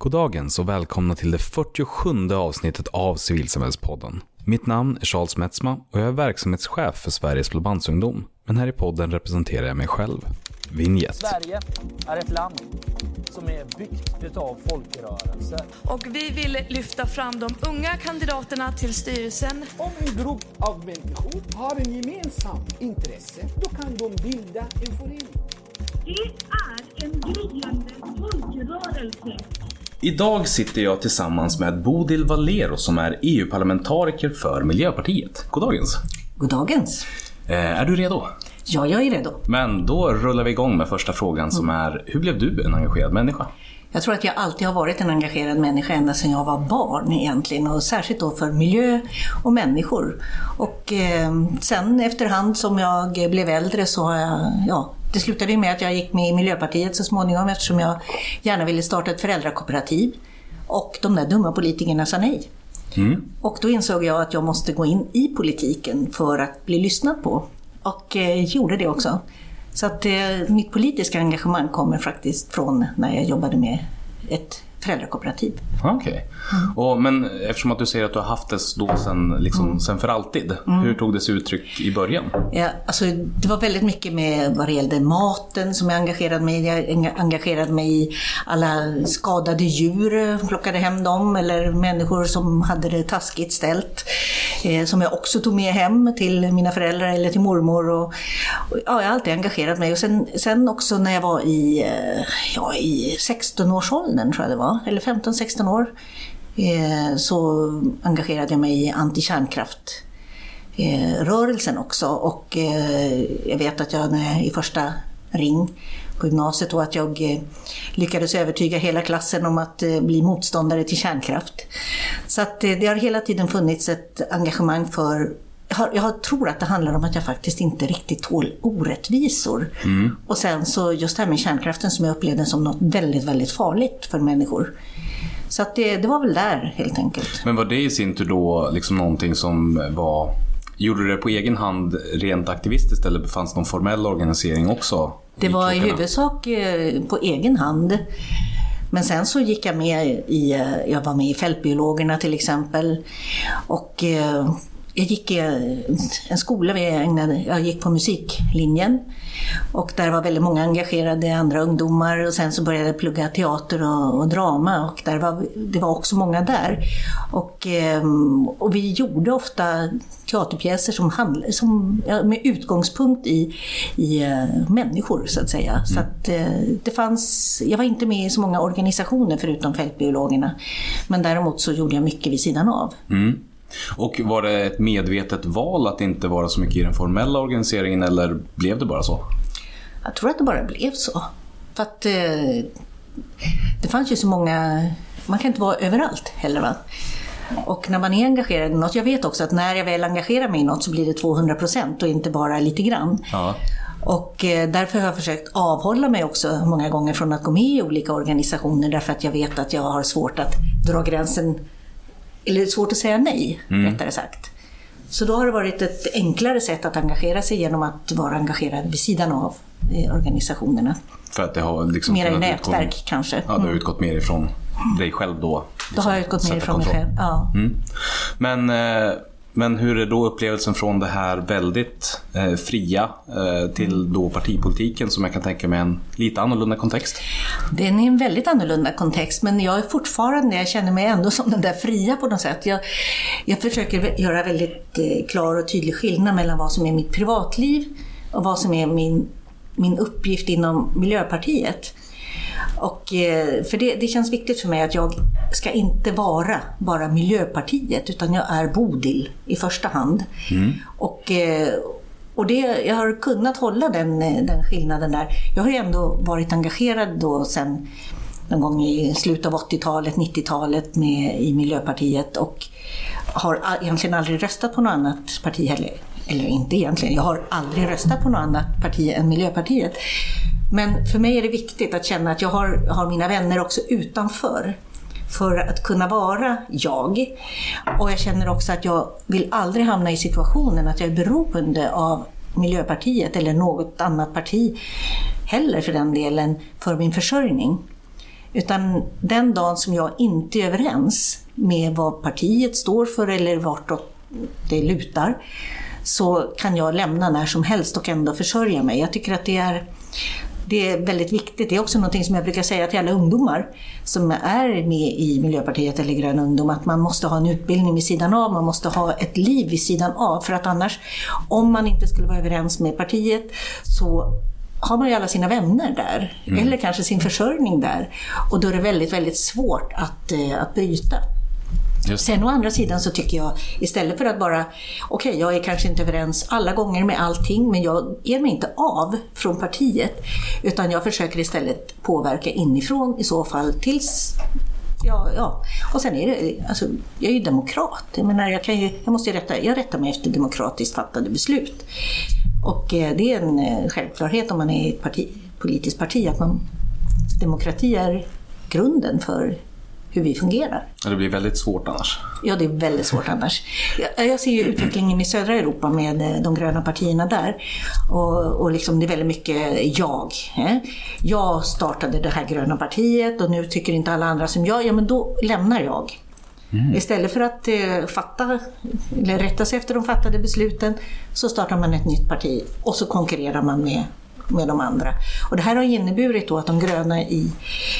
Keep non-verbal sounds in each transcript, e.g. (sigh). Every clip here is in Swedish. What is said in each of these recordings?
Goddagens och välkomna till det 47 avsnittet av Civilsamhällspodden. Mitt namn är Charles Metzma och jag är verksamhetschef för Sveriges Blåbandsungdom. Men här i podden representerar jag mig själv. Vinjett. Sverige är ett land som är byggt utav folkrörelser. Och vi vill lyfta fram de unga kandidaterna till styrelsen. Om en grupp av människor har en gemensam intresse, då kan de bilda en förening. Det är en gryende folkrörelse. Idag sitter jag tillsammans med Bodil Valero som är EU-parlamentariker för Miljöpartiet. Goddagens. Goddagens. Eh, är du redo? Ja, jag är redo. Men då rullar vi igång med första frågan som är, hur blev du en engagerad människa? Jag tror att jag alltid har varit en engagerad människa ända sedan jag var barn egentligen och särskilt då för miljö och människor. Och eh, sen efterhand som jag blev äldre så har jag, ja, det slutade ju med att jag gick med i Miljöpartiet så småningom eftersom jag gärna ville starta ett föräldrakooperativ. Och de där dumma politikerna sa nej. Mm. Och då insåg jag att jag måste gå in i politiken för att bli lyssnad på. Och eh, gjorde det också. Så att eh, mitt politiska engagemang kommer faktiskt från när jag jobbade med ett föräldrakooperativ. Okej. Och Men eftersom att du säger att du har haft det då sen, liksom, sen för alltid. Hur tog det sig uttryck i början? Ja, alltså, det var väldigt mycket med vad det gällde maten som jag engagerade mig i. Jag enga- engagerade mig i alla skadade djur, plockade hem dem, eller människor som hade det taskigt ställt. Eh, som jag också tog med hem till mina föräldrar eller till mormor. Och, och, ja, jag har alltid engagerat mig. Och sen, sen också när jag var i, eh, ja, i 16-årsåldern, tror jag det var, eller 15-16 år, eh, så engagerade jag mig i antikärnkraft rörelsen också. Och eh, jag vet att jag när jag, i första ring på gymnasiet och att jag eh, lyckades övertyga hela klassen om att bli motståndare till kärnkraft. Så att det har hela tiden funnits ett engagemang för jag, jag tror att det handlar om att jag faktiskt inte riktigt tål orättvisor. Och sen så just det här med kärnkraften som jag upplevde som något väldigt, väldigt farligt för människor. Så att det, det var väl där helt enkelt. Men var det i sin tur då liksom någonting som var... Gjorde du det på egen hand rent aktivistiskt eller fanns någon formell organisering också? Det var i huvudsak eh, på egen hand. Men sen så gick jag med i, eh, jag var med i Fältbiologerna till exempel. Och eh, jag gick i en skola, vi ägnade, jag gick på musiklinjen. Och där var väldigt många engagerade andra ungdomar och sen så började jag plugga teater och, och drama och där var, det var också många där. Och, ehm, och vi gjorde ofta teaterpjäser som handl- som, med utgångspunkt i, i eh, människor så att säga. Så att, eh, det fanns, jag var inte med i så många organisationer förutom Fältbiologerna. Men däremot så gjorde jag mycket vid sidan av. Mm. Och var det ett medvetet val att inte vara så mycket i den formella organiseringen eller blev det bara så? Jag tror att det bara blev så. För att eh, det fanns ju så många, man kan inte vara överallt heller va. Och när man är engagerad i något, jag vet också att när jag väl engagerar mig i något så blir det 200 procent och inte bara lite grann. Ja. Och eh, därför har jag försökt avhålla mig också många gånger från att gå med i olika organisationer därför att jag vet att jag har svårt att dra gränsen, eller svårt att säga nej, rättare sagt. Så då har det varit ett enklare sätt att engagera sig genom att vara engagerad vid sidan av eh, organisationerna. För att det har liksom Mera i nätverk utgå, kanske. Ja, du har Mm. utgått mer ifrån dig själv då. Då har jag liksom, utgått mer ifrån mig kontroll. själv. Ja. Mm. Men, eh, men hur är då upplevelsen från det här väldigt eh, fria eh, till då partipolitiken som jag kan tänka mig en lite annorlunda kontext? Den är en väldigt annorlunda kontext, men jag är fortfarande, jag känner mig ändå (laughs) som den där fria på något sätt. Jag, jag försöker göra väldigt eh, klar och tydlig skillnad mellan vad som är mitt privatliv och vad som är min, min uppgift inom Miljöpartiet. Och, eh, för det, det känns viktigt för mig att jag ska inte vara bara Miljöpartiet, utan jag är Bodil i första hand. Och, eh, och det, jag har kunnat hålla den, eh, den skillnaden där. Jag har ju ändå varit engagerad då sen någon gång i slutet av 80-talet, 90-talet med, i Miljöpartiet och har egentligen aldrig röstat på något annat parti heller. Eller inte egentligen, jag har aldrig röstat på något annat parti än Miljöpartiet. Men för mig är det viktigt att känna att jag har, har mina vänner också utanför för att kunna vara jag. Och jag känner också att jag vill aldrig hamna i situationen att jag är beroende av Miljöpartiet eller något annat parti heller för den delen för min försörjning. Utan den dagen som jag inte är överens med vad partiet står för eller vartåt det lutar, så kan jag lämna när som helst och ändå försörja mig. Jag tycker att det är, det är väldigt viktigt. Det är också något som jag brukar säga till alla ungdomar som är med i Miljöpartiet eller Grön ungdom, att man måste ha en utbildning vid sidan av, man måste ha ett liv vid sidan av. För att annars, om man inte skulle vara överens med partiet, så har man ju alla sina vänner där, eller kanske sin försörjning där. Och då är det väldigt, väldigt svårt att, eh, att bryta. Sen å andra sidan så tycker jag, istället för att bara, okej jag är kanske inte överens alla gånger med allting, men jag ger mig inte av från partiet, utan jag försöker istället påverka inifrån i så fall tills Ja, ja. Och sen är det, alltså, jag är ju demokrat. Jag menar, jag, kan ju, jag måste ju rätta, jag rättar mig efter demokratiskt fattade beslut. Och eh, det är en eh, självklarhet om man är i ett parti, politiskt parti, att man, demokrati är grunden för hur vi fungerar. Det blir väldigt svårt annars. Ja, det är väldigt svårt annars. Jag, jag ser ju utvecklingen i södra Europa med eh, de gröna partierna där. Och, och liksom det är väldigt mycket jag. Eh? Jag startade det här gröna partiet och nu tycker inte alla andra som jag. Ja, men då lämnar jag. Istället för att eh, fatta, eller rätta sig efter de fattade besluten så startar man ett nytt parti och så konkurrerar man med, med de andra. Och det här har inneburit då att de gröna i,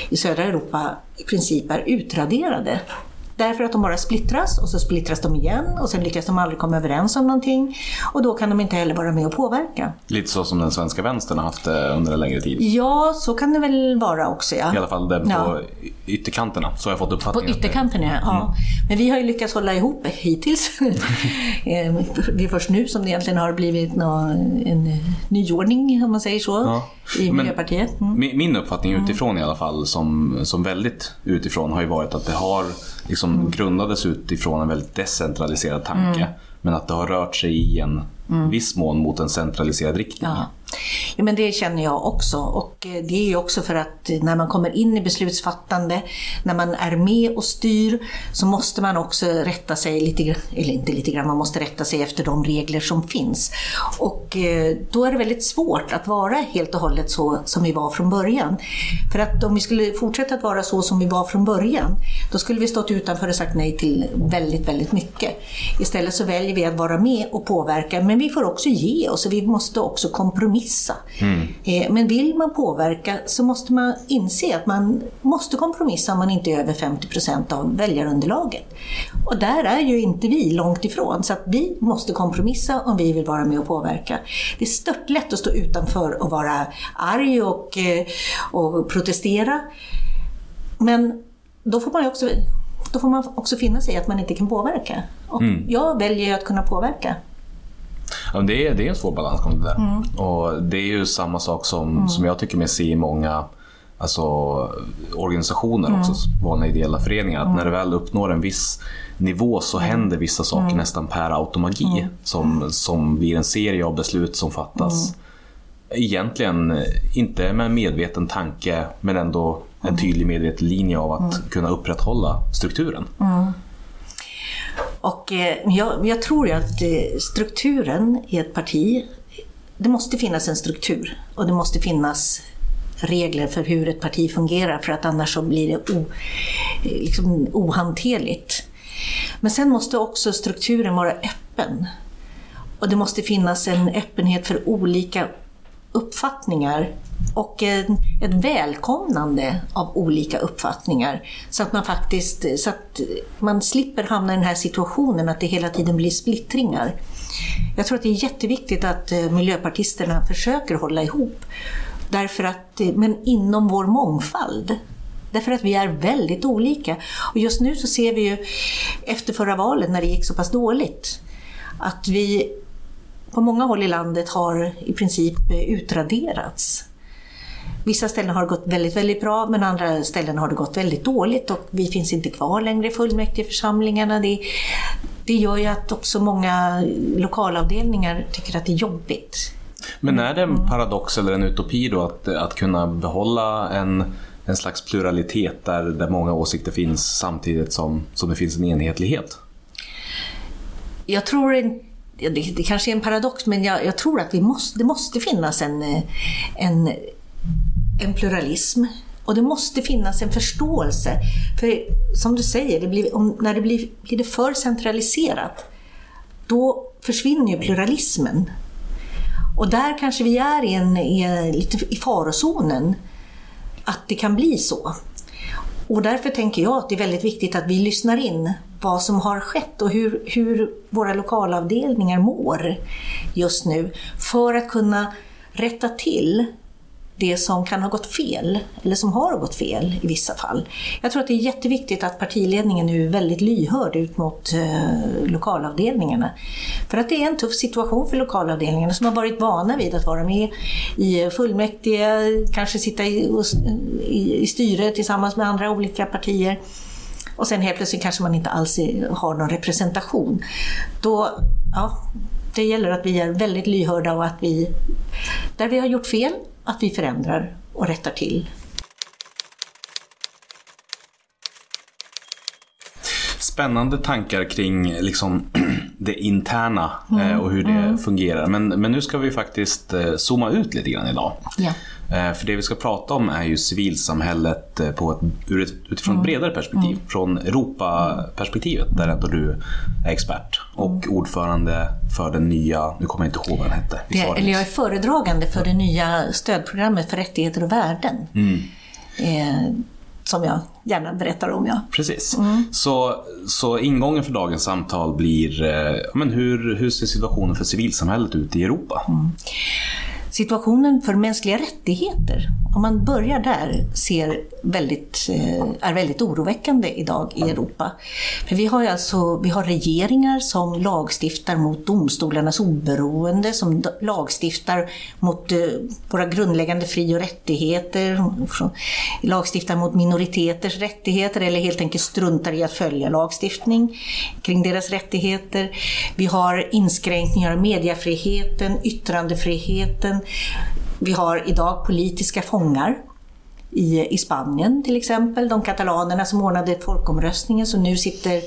i södra Europa i princip är utraderade. Därför att de bara splittras och så splittras de igen och sen lyckas de aldrig komma överens om någonting och då kan de inte heller vara med och påverka. Lite så som den svenska vänstern har haft det under en längre tid. Ja, så kan det väl vara också. Ja. I alla fall den på Ja. ytterkanterna. Så har jag fått På uppfattningen. att det- ytterkanten ja. ja. Men vi har ju lyckats hålla ihop hittills. (laughs) Eh, det är först nu som det egentligen har blivit en nyordning, om man säger så, Ja. i Miljöpartiet. Mm. Min, min uppfattning utifrån i alla fall, som, som väldigt utifrån, har ju varit att det har liksom Mm. grundades utifrån en väldigt decentraliserad tanke. Men att det har rört sig i en viss mån mot en centraliserad riktning. Mm. Ja. ja, men det känner jag också. Och eh, det är ju också för att eh, när man kommer in i beslutsfattande, när man är med och styr, så måste man också rätta sig lite grann, eller inte lite grann, man måste rätta sig efter de regler som finns. Och eh, då är det väldigt svårt att vara helt och hållet så som vi var från början. För att om vi skulle fortsätta att vara så som vi var från början, då skulle vi stått utanför och sagt nej till väldigt, väldigt mycket. Istället så väljer vi att vara med och påverka, men vi får också ge oss och vi måste också kompromissa. Eh, Men vill man påverka så måste man inse att man måste kompromissa om man inte är över 50 procent av väljarunderlaget. Och där är ju inte vi långt ifrån, så att vi måste kompromissa om vi vill vara med och påverka. Det är stört lätt att stå utanför och vara arg och, eh, och protestera. Men då får man också, då får man också finna sig i att man inte kan påverka. Och jag väljer att kunna påverka. Ja, det, är, det är en svår balansgång det där. Mm. Och det är ju samma sak som, som jag tycker mig se i många alltså, organisationer Mm. också, vanliga ideella föreningar. Att när det väl uppnår en viss nivå så Mm. händer vissa saker nästan per automagi. Som, som blir en serie av beslut som fattas. Mm. Egentligen inte med en medveten tanke men ändå en Mm. tydlig medveten linje av att kunna upprätthålla strukturen. Och eh, jag, jag tror ju att eh, strukturen i ett parti, det måste finnas en struktur och det måste finnas regler för hur ett parti fungerar för att annars så blir det o, eh, liksom ohanterligt. Men sen måste också strukturen vara öppen. Och det måste finnas en öppenhet för olika uppfattningar och ett välkomnande av olika uppfattningar. Så att man faktiskt eh, så att man slipper hamna i den här situationen att det hela tiden blir splittringar. Jag tror att det är jätteviktigt att eh, miljöpartisterna försöker hålla ihop. Därför att, eh, men inom vår mångfald. Därför att vi är väldigt olika. Och just nu så ser vi ju efter förra valet när det gick så pass dåligt att vi på många håll i landet har i princip eh, utraderats. Vissa ställen har det gått väldigt, väldigt bra, men andra ställen har det gått väldigt dåligt och vi finns inte kvar längre i fullmäktigeförsamlingarna. Det, det gör ju att också många lokalavdelningar tycker att det är jobbigt. Men är det en paradox eller en utopi då att, att kunna behålla en, en slags pluralitet där, där många åsikter finns samtidigt som, som det finns en enhetlighet? Jag tror ja, det, det kanske är en paradox, men jag, jag tror att vi måste, det måste finnas en, eh, en, en pluralism Och det måste finnas en förståelse. För som du säger, det blir, om, när det blir, blir det för centraliserat, då försvinner ju pluralismen. Och där kanske vi är i, en, i, en, lite i farozonen, att det kan bli så. Och därför tänker jag att det är väldigt viktigt att vi lyssnar in vad som har skett och hur, hur våra lokalavdelningar mår just nu för att kunna rätta till det som kan ha gått fel, eller som har gått fel i vissa fall. Jag tror att det är jätteviktigt att partiledningen nu är väldigt lyhörd ut mot eh, lokalavdelningarna. För att det är en tuff situation för lokalavdelningarna som har varit vana vid att vara med i fullmäktige, kanske sitta i, i, i styre tillsammans med andra olika partier. Och sen helt plötsligt kanske man inte alls har någon representation. Då, ja, det gäller att vi är väldigt lyhörda och att vi, där vi har gjort fel, att vi förändrar och rättar till. Spännande tankar kring liksom, (clears throat) det interna mm. och hur det mm. fungerar. Men, men nu ska vi faktiskt eh, zooma ut lite grann idag. Eh, för det vi ska prata om är ju civilsamhället eh, på ett, utifrån ett bredare perspektiv. Mm. Från Europaperspektivet där ändå du är expert och mm. ordförande för den nya, nu kommer jag inte ihåg vad den hette. Det, eller jag är föredragande för det nya stödprogrammet för rättigheter och värden. Mm. Eh, som jag gärna berättar om. Ja. Precis. Mm. Så, så ingången för dagens samtal blir eh, men hur, hur ser situationen för civilsamhället ut i Europa? Mm situationen för mänskliga rättigheter, om man börjar där, ser väldigt, eh, är väldigt oroväckande idag i Europa. För vi har alltså vi har regeringar som lagstiftar mot domstolarnas oberoende, som lagstiftar mot eh, våra grundläggande fri och rättigheter, lagstiftar mot minoriteters rättigheter eller helt enkelt struntar i att följa lagstiftning kring deras rättigheter. Vi har inskränkningar av mediefriheten, yttrandefriheten, vi har idag politiska fångar i, i Spanien till exempel. De katalanerna som ordnade folkomröstningen som nu sitter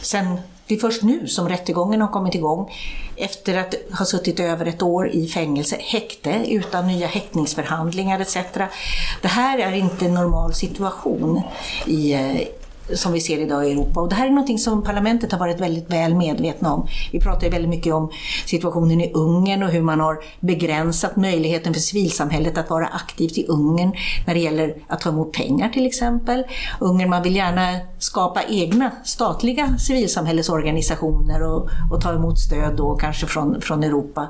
sen det är först nu som rättegången har kommit igång efter att ha suttit över ett år i fängelse, häkte utan nya häktningsförhandlingar etc. Det här är inte en normal situation i, eh, som vi ser idag i Europa. Och det här är något som parlamentet har varit väldigt väl medvetna om. Vi pratar ju väldigt mycket om situationen i Ungern och hur man har begränsat möjligheten för civilsamhället att vara aktivt i Ungern när det gäller att ta emot pengar till exempel. Ungern, man vill gärna skapa egna statliga civilsamhällesorganisationer och, och ta emot stöd då kanske från, från Europa.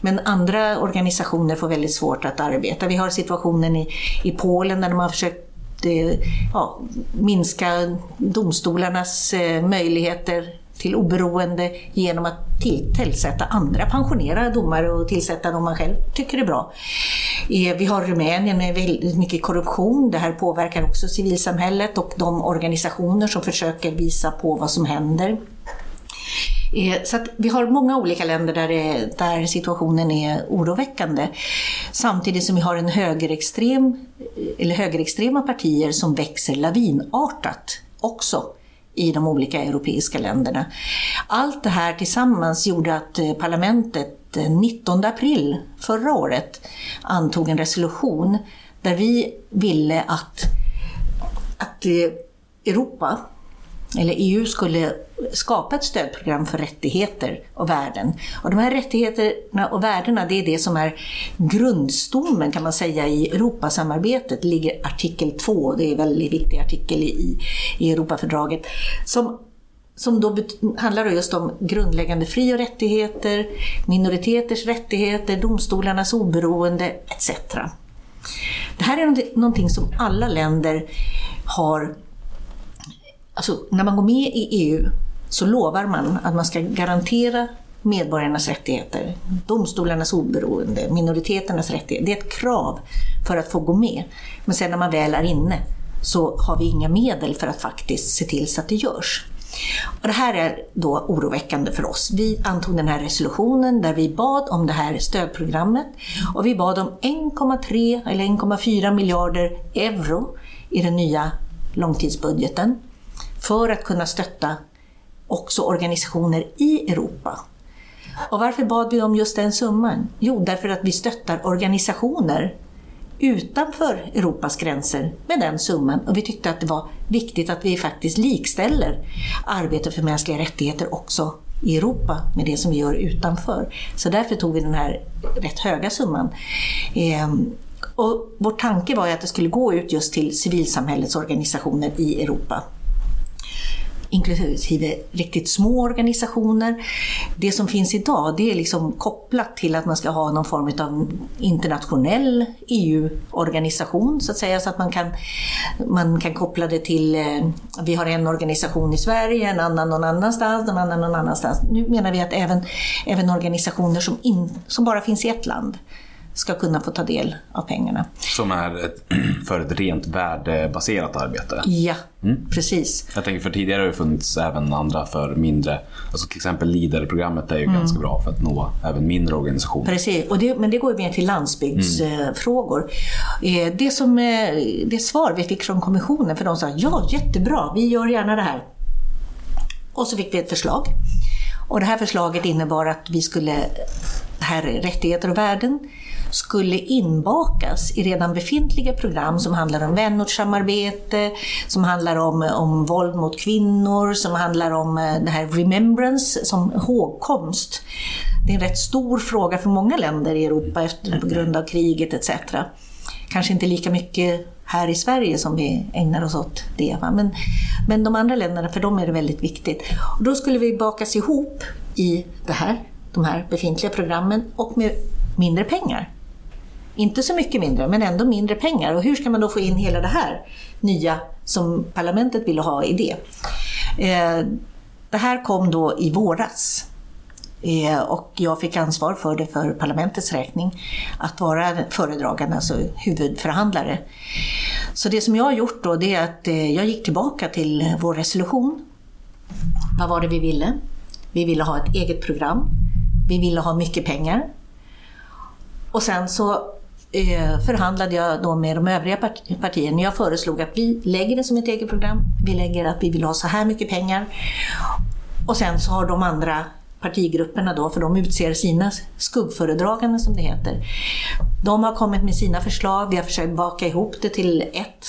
Men andra organisationer får väldigt svårt att arbeta. Vi har situationen i, i Polen där de har försökt Eh, ja, minska domstolarnas eh, möjligheter till oberoende genom att till, tillsätta andra, pensionerade domare och tillsätta dem man själv tycker är bra. Eh, vi har Rumänien med väldigt mycket korruption. Det här påverkar också civilsamhället och de organisationer som försöker visa på vad som händer. Eh, så vi har många olika länder där, det, där situationen är oroväckande. Samtidigt som vi har en högerextrem, eh, eller högerextrema partier som växer lavinartat också i de olika europeiska länderna. Allt det här tillsammans gjorde att eh, parlamentet 19 april förra året antog en resolution där vi ville att, att Europa eller EU skulle skapa ett stödprogram för rättigheter och värden. Och de här rättigheterna och värdena, det är det som är grundstommen kan man säga i Europasamarbetet. Det ligger artikel 2, det är en väldigt viktig artikel i, i Europafördraget, som som då handlar just om grundläggande fri och rättigheter, minoriteters rättigheter, domstolarnas oberoende etc. Det här är någonting som alla länder har Alltså, när man går med i EU så lovar man att man ska garantera medborgarnas rättigheter, domstolarnas oberoende, minoriteternas rättigheter. Det är ett krav för att få gå med. Men sen när man väl är inne så har vi inga medel för att faktiskt se till så att det görs. Och det här är då oroväckande för oss. Vi antog den här resolutionen där vi bad om det här stödprogrammet och vi bad om 1,3 eller 1,4 miljarder euro i den nya långtidsbudgeten för att kunna stötta också organisationer i Europa. Och varför bad vi om just den summan? Jo, därför att vi stöttar organisationer utanför Europas gränser med den summan. Och vi tyckte att det var viktigt att vi faktiskt likställer arbete för mänskliga rättigheter också i Europa med det som vi gör utanför. Så därför tog vi den här rätt höga summan. Ehm, och vår tanke var ju att det skulle gå ut just till civilsamhällets organisationer i Europa inklusive riktigt små organisationer. Det som finns idag det är liksom kopplat till att man ska ha någon form av internationell EU-organisation så att säga, så att man kan, man kan koppla det till, eh, vi har en organisation i Sverige, en annan någon annanstans, en annan någon annanstans. Nu menar vi att även, även organisationer som, in, som bara finns i ett land ska kunna få ta del av pengarna. Som är ett, (clears throat) för ett rent värdebaserat arbete? Ja, mm. precis. Jag tänker för tidigare har det funnits även andra för mindre, alltså till exempel LEADER-programmet är ju mm. ganska bra för att nå även mindre organisationer. Precis, och det, men det går ju mer till landsbygdsfrågor. Mm. Det, som, eh, det svar vi fick från kommissionen, för de sa ja jättebra, vi gör gärna det här. Och så fick vi ett förslag. Och det här förslaget innebar att vi skulle, här är rättigheter och värden, skulle inbakas i redan befintliga program som handlar om vänortssamarbete, som handlar om, om våld mot kvinnor, som handlar om eh, det här remembrance, som hågkomst. Det är en rätt stor fråga för många länder i Europa efter, på grund av kriget etc. Kanske inte lika mycket här i Sverige som vi ägnar oss åt det. Va? Men, men de andra länderna, för dem är det väldigt viktigt. Och då skulle vi bakas ihop i det här, de här befintliga programmen och med mindre pengar. Inte så mycket mindre, men ändå mindre pengar. Och hur ska man då få in hela det här nya som parlamentet ville ha i det? Eh, det här kom då i våras. Eh, och jag fick ansvar för det för parlamentets räkning, att vara föredragande, alltså huvudförhandlare. Så det som jag har gjort då, det är att eh, jag gick tillbaka till vår resolution. Vad var det vi ville? Vi ville ha ett eget program. Vi ville ha mycket pengar. Och sen så Eh, förhandlade jag då med de övriga partierna. Jag föreslog att vi lägger det som ett eget program. Vi lägger att vi vill ha så här mycket pengar. Och sen så har de andra partigrupperna då, för de utser sina skuggföredragande som det heter. De har kommit med sina förslag, vi har försökt baka ihop det till ett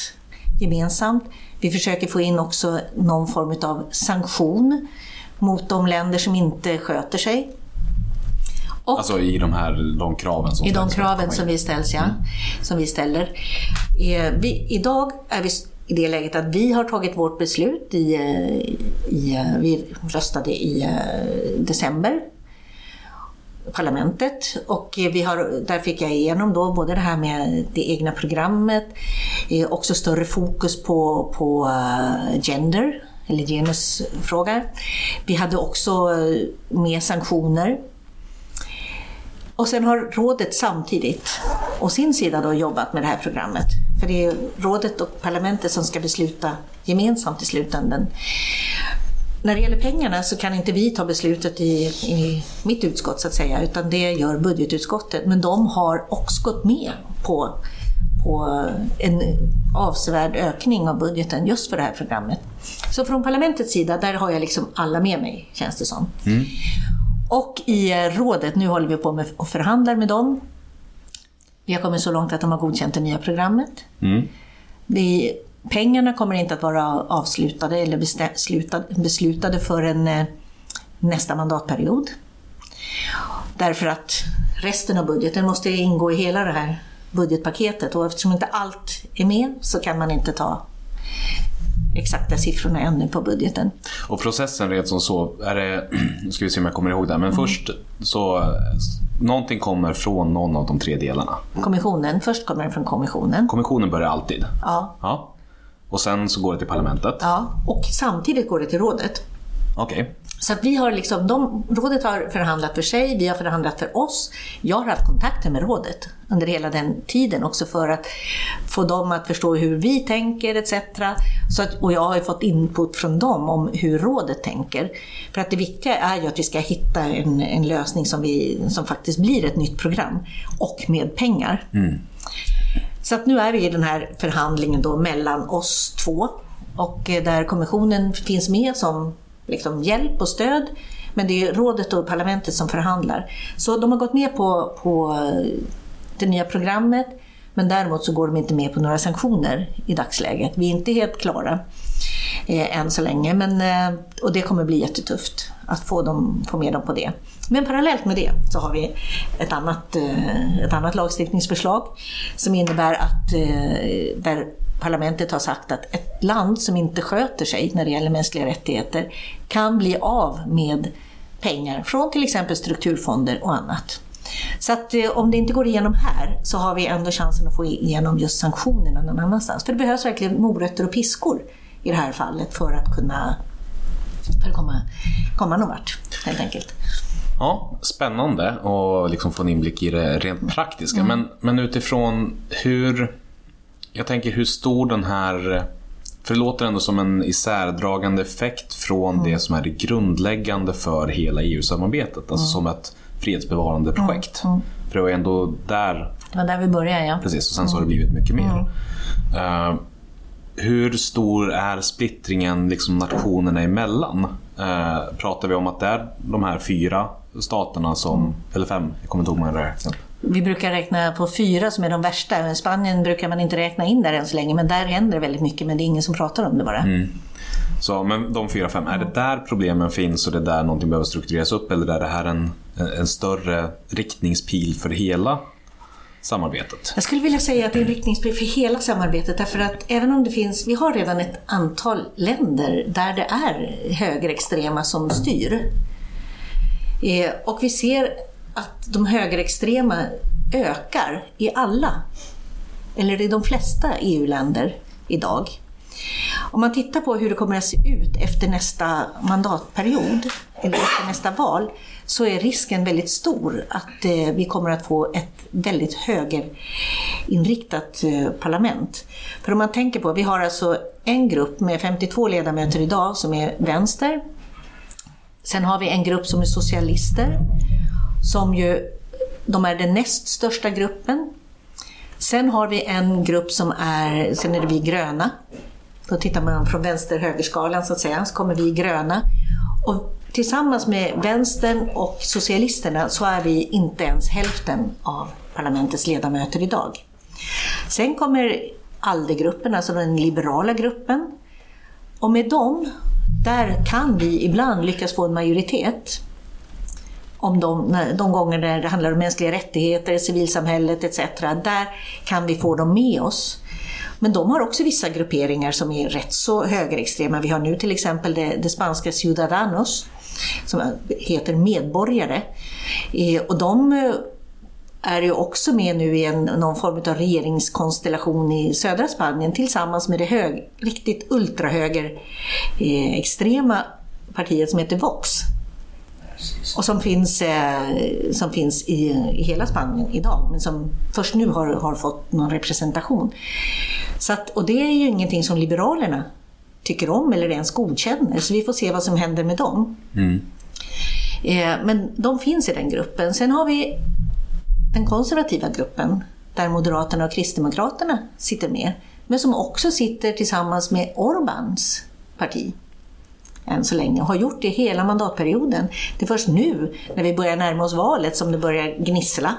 gemensamt. Vi försöker få in också någon form av sanktion mot de länder som inte sköter sig. Och alltså i de här de kraven som I de kraven som vi ställs, ja. Mm. Som vi ställer. Eh, vi, idag är vi i det läget att vi har tagit vårt beslut i, eh, i eh, vi röstade i december parlamentet och vi har, där fick jag igenom då både det här med det egna programmet, också större fokus på, på gender eller genusfrågor. Vi hade också med sanktioner och sen har rådet samtidigt, å sin sida, då, jobbat med det här programmet. För det är rådet och parlamentet som ska besluta gemensamt i slutändan. När det gäller pengarna så kan inte vi ta beslutet i, i mitt utskott så att säga, utan det gör budgetutskottet. Men de har också gått med på, på en avsevärd ökning av budgeten just för det här programmet. Så från parlamentets sida, där har jag liksom alla med mig, känns det som. Mm. Och i rådet, nu håller vi på med och förhandlar med dem. Vi har kommit så långt att de har godkänt det nya programmet. Mm. Vi, pengarna kommer inte att vara avslutade eller beslutade, beslutade förrän eh, nästa mandatperiod. Därför att resten av budgeten måste ingå i hela det här budgetpaketet och eftersom inte allt är med så kan man inte ta exakta siffrorna ännu på budgeten. Och processen rent som så, är det, (clears throat) ska vi se om jag kommer ihåg det, men mm. först så Någonting kommer från någon av de tre delarna? Kommissionen, först kommer det från kommissionen. Kommissionen börjar alltid? Ja. ja. Och sen så går det till parlamentet? Ja, och samtidigt går det till rådet. Okej. Okay. Så att vi har liksom, de, rådet har förhandlat för sig, vi har förhandlat för oss. Jag har haft kontakter med rådet under hela den tiden också för att få dem att förstå hur vi tänker etc. Så att, och jag har fått input från dem om hur rådet tänker. För att det viktiga är ju att vi ska hitta en, en lösning som, vi, som faktiskt blir ett nytt program och med pengar. Mm. Så att nu är vi i den här förhandlingen då mellan oss två och där kommissionen finns med som liksom hjälp och stöd. Men det är rådet och parlamentet som förhandlar. Så de har gått med på, på eh, det nya programmet. Men däremot så går de inte med på några sanktioner i dagsläget. Vi är inte helt klara eh, än så länge, men, eh, och det kommer bli jättetufft att få, dem, få med dem på det. Men parallellt med det så har vi ett annat, eh, ett annat lagstiftningsförslag som innebär att eh, där parlamentet har sagt att ett land som inte sköter sig när det gäller mänskliga rättigheter kan bli av med pengar från till exempel strukturfonder och annat. Så att eh, om det inte går igenom här så har vi ändå chansen att få igenom just sanktionerna någon annanstans. För det behövs verkligen morötter och piskor i det här fallet för att kunna för att komma, komma någon vart helt enkelt. Ja, spännande att liksom få en inblick i det rent praktiska. Mm. Men, men utifrån hur... Jag tänker hur stor den här... För det låter ändå som en isärdragande effekt från mm. det som är det grundläggande för hela EU-samarbetet. Alltså mm. som ett fredsbevarande projekt. Mm. För det var ändå där... Det var där vi började, ja. Precis, och sen så har det blivit mycket mer. Uh, hur stor är splittringen liksom nationerna emellan? Uh, pratar vi om att det är de här fyra staterna som, mm. eller fem, jag kommer inte ihåg hur man räknar. Vi brukar räkna på fyra som är de värsta. Spanien brukar man inte räkna in där än så länge, men där händer det väldigt mycket, men det är ingen som pratar om det bara. Mm. Så, men de fyra, fem, är det där problemen finns och det är där någonting behöver struktureras upp eller är det här en, en större riktningspil för hela samarbetet? Jag skulle vilja säga att det är en riktningspil för hela samarbetet därför att även om det finns, vi har redan ett antal länder där det är högerextrema som styr. Eh, och vi ser att de högerextrema ökar i alla, eller i de flesta EU-länder idag. Om man tittar på hur det kommer att se ut efter nästa mandatperiod, eller efter nästa val, så är risken väldigt stor att eh, vi kommer att få ett väldigt högerinriktat eh, parlament. För om man tänker på, vi har alltså en grupp med 52 ledamöter idag som är vänster. Sen har vi en grupp som är socialister, som ju, de är den näst största gruppen. Sen har vi en grupp som är, sen är det vi gröna, då tittar man från vänster-högerskalan så att säga, så kommer vi gröna. Och tillsammans med vänstern och socialisterna så är vi inte ens hälften av parlamentets ledamöter idag. Sen kommer ALDE-gruppen, alltså den liberala gruppen. Och med dem, där kan vi ibland lyckas få en majoritet. Om de, de gånger där det handlar om mänskliga rättigheter, civilsamhället etc. Där kan vi få dem med oss. Men de har också vissa grupperingar som är rätt så högerextrema. Vi har nu till exempel det, det spanska Ciudadanos som heter medborgare. Eh, och de eh, är ju också med nu i en, någon form av regeringskonstellation i södra Spanien tillsammans med det hög, riktigt ultrahögerextrema eh, partiet som heter Vox. Och som finns, eh, som finns i, i hela Spanien idag, men som först nu har, har fått någon representation. Så att, och det är ju ingenting som Liberalerna tycker om eller ens godkänner, så vi får se vad som händer med dem. Mm. Eh, men de finns i den gruppen. Sen har vi den konservativa gruppen, där Moderaterna och Kristdemokraterna sitter med, men som också sitter tillsammans med Orbans parti än så länge och har gjort det hela mandatperioden. Det är först nu, när vi börjar närma oss valet, som det börjar gnissla.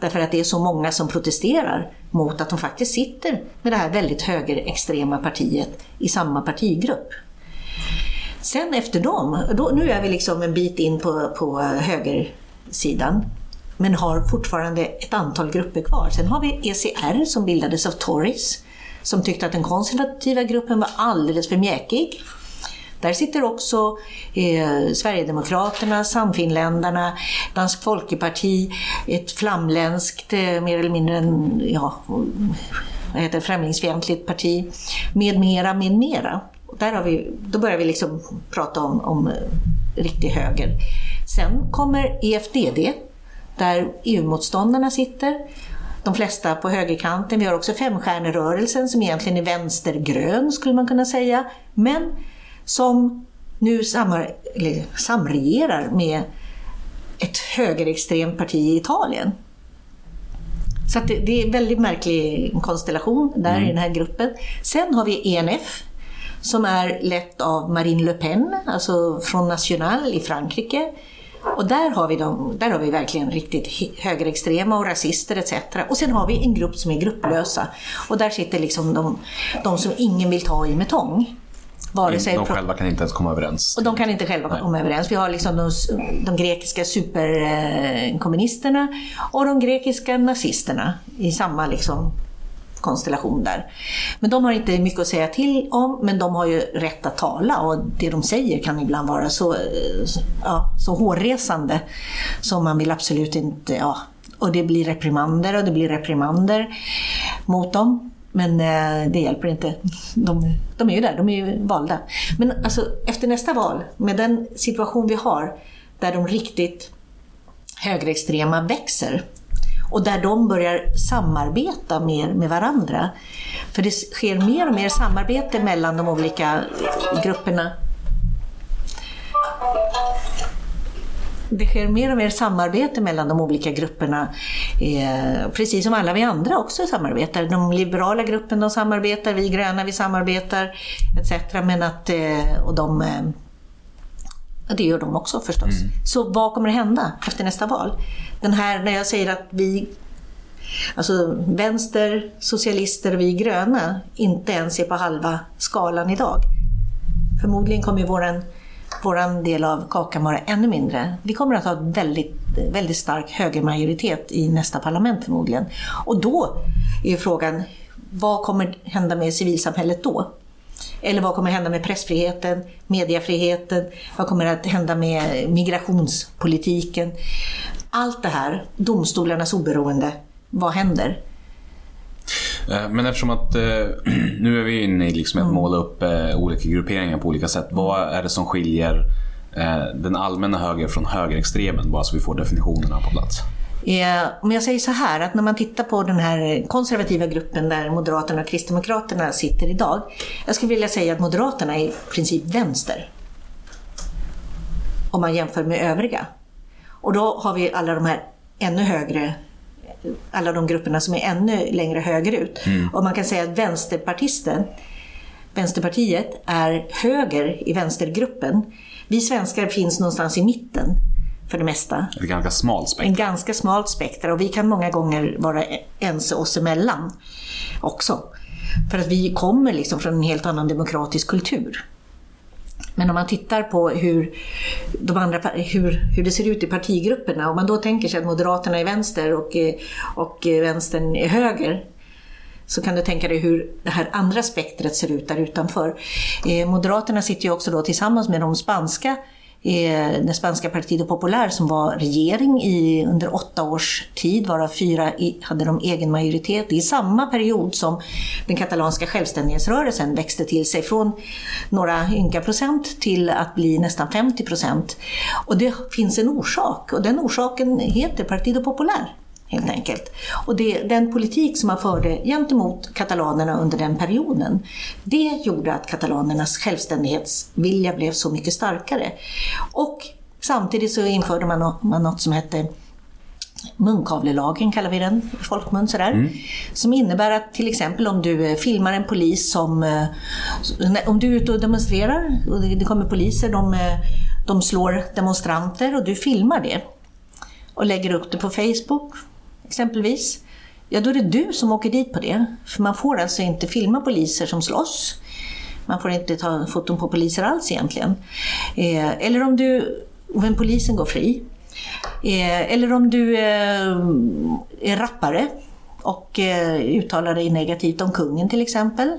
Därför att det är så många som protesterar mot att de faktiskt sitter med det här väldigt högerextrema partiet i samma partigrupp. Sen efter dem, då, nu är vi liksom en bit in på, på högersidan, men har fortfarande ett antal grupper kvar. Sen har vi ECR som bildades av Tories, som tyckte att den konservativa gruppen var alldeles för mjäkig där sitter också eh, Sverigedemokraterna, Samfinländarna, Dansk Folkeparti, ett flamländskt, eh, mer eller mindre en, ja, vad heter främlingsfientligt parti, med mera, med mera. Där har vi, då börjar vi liksom prata om, om eh, riktig höger. Sen kommer EFDD, där EU-motståndarna sitter de flesta på högerkanten. Vi har också Femstjärnerörelsen som egentligen är vänstergrön skulle man kunna säga. Men som nu samar, samregerar med ett högerextremt parti i Italien. Så det, det, är en väldigt märklig konstellation där mm. i den här gruppen. Sen har vi ENF som är lett av Marine Le Pen, alltså från National i Frankrike. Och där har, vi de, där har vi verkligen riktigt högerextrema och rasister etc. Och sen har vi en grupp som är grupplösa. Och där sitter liksom de, de som ingen vill ta i med tång. Vare sig De själva kan inte ens komma överens. och de kan inte själva komma överens. Vi har liksom de, de grekiska superkommunisterna och de grekiska nazisterna i samma liksom konstellation där. Men de har inte mycket att säga till om, men de har ju rätt att tala och det de säger kan ibland vara så, eh, ja, så hårresande som man vill absolut inte, ja. Och det blir reprimander och det blir reprimander mot dem. Men eh, det hjälper inte. De, de är ju där, de är ju valda. Men alltså, efter nästa val, med den situation vi har, där de riktigt högerextrema växer och där de börjar samarbeta mer med varandra. För det sker mer och mer samarbete mellan de olika grupperna. Det sker mer och mer samarbete mellan de olika grupperna, eh, precis som alla vi andra också samarbetar. De liberala gruppen de samarbetar, vi gröna vi samarbetar etc. Men att, eh, och de, eh, det gör de också förstås. Så vad kommer att hända efter nästa val? Den här, när jag säger att vi, alltså vänster, socialister och vi gröna, inte ens är på halva skalan idag. Förmodligen kommer våran, våran del av kakan vara ännu mindre. Vi kommer att ha en väldigt, väldigt stark högermajoritet i nästa parlament förmodligen. Och då är frågan, vad kommer hända med civilsamhället då? Eller vad kommer hända med pressfriheten, mediefriheten, vad kommer att hända med migrationspolitiken? Allt det här, domstolarnas oberoende, vad händer? Eh, Men eftersom att eh, (clears throat) nu är vi inne i liksom att måla upp eh, olika grupperingar på olika sätt. Vad är det som skiljer den allmänna höger från högerextremen? Bara så vi får definitionerna på plats. Om jag säger så här, att när man tittar på den här konservativa gruppen där Moderaterna och Kristdemokraterna sitter idag. Jag skulle vilja säga att Moderaterna är i princip vänster. Om man jämför med övriga. Och då har vi alla de här ännu högre alla de grupperna som är ännu längre högerut. Och man kan säga att vänsterpartisten, Vänsterpartiet är höger i vänstergruppen. Vi svenskar finns någonstans i mitten för det mesta Ett ganska smalt en spektrum. ganska smalt spektra och vi kan många gånger vara ense oss emellan också. För att vi kommer liksom från en helt annan demokratisk kultur. Men om man tittar på hur, de andra, hur, hur det ser ut i partigrupperna, om man då tänker sig att Moderaterna är vänster och, eh, och eh, vänstern är höger, så kan du tänka dig hur det här andra spektret ser ut där utanför. Eh, Moderaterna sitter ju också då tillsammans med de spanska eh, det spanska Partido Popular som var regering i, under åtta års tid, varav fyra i, hade de egen majoritet i samma period som den katalanska självständighetsrörelsen växte till sig från några ynka procent till att bli nästan 50 procent. Och det finns en orsak och den orsaken heter Partido Popular helt enkelt. Och det, den politik som man förde gentemot katalanerna under den perioden, det gjorde att katalanernas självständighetsvilja blev så mycket starkare. Och samtidigt så införde man, man något som hette munkavlelagen kallar vi den i folkmun sådär. Som innebär att till exempel om du eh, filmar en polis som... eh, Om du är ute och demonstrerar och det det kommer poliser, de, eh, de slår demonstranter och du filmar det och lägger upp det på Facebook exempelvis. Ja, då är det du som åker dit på det. För man får alltså inte filma poliser som slåss. Man får inte ta foton på poliser alls egentligen. Eh, eller om du, men polisen går fri. Eh, eller om du eh, är rappare och eh, uttalar dig negativt om kungen till exempel.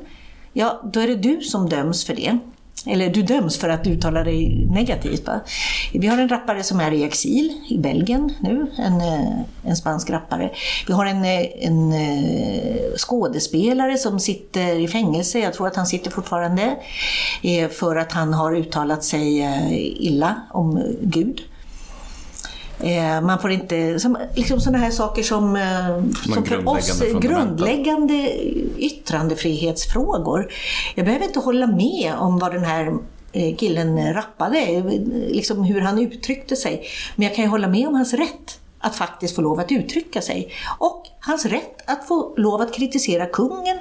Ja, då är det du som döms för det. Eller du döms för att uttala dig negativt. Va? Vi har en rappare som är i exil i Belgien nu, en, eh, en spansk rappare. Vi har en, eh, en eh, skådespelare som sitter i fängelse, jag tror att han sitter fortfarande, för att han har uttalat sig illa om Gud. Eh, Man får inte, som, liksom sådana här saker som, eh, som för oss grundläggande yttrandefrihetsfrågor. Jag behöver inte hålla med om vad den här eh, killen rappade, liksom hur han uttryckte sig. Men jag kan ju hålla med om hans rätt att faktiskt få lov att uttrycka sig. Och hans rätt att få lov att kritisera kungen,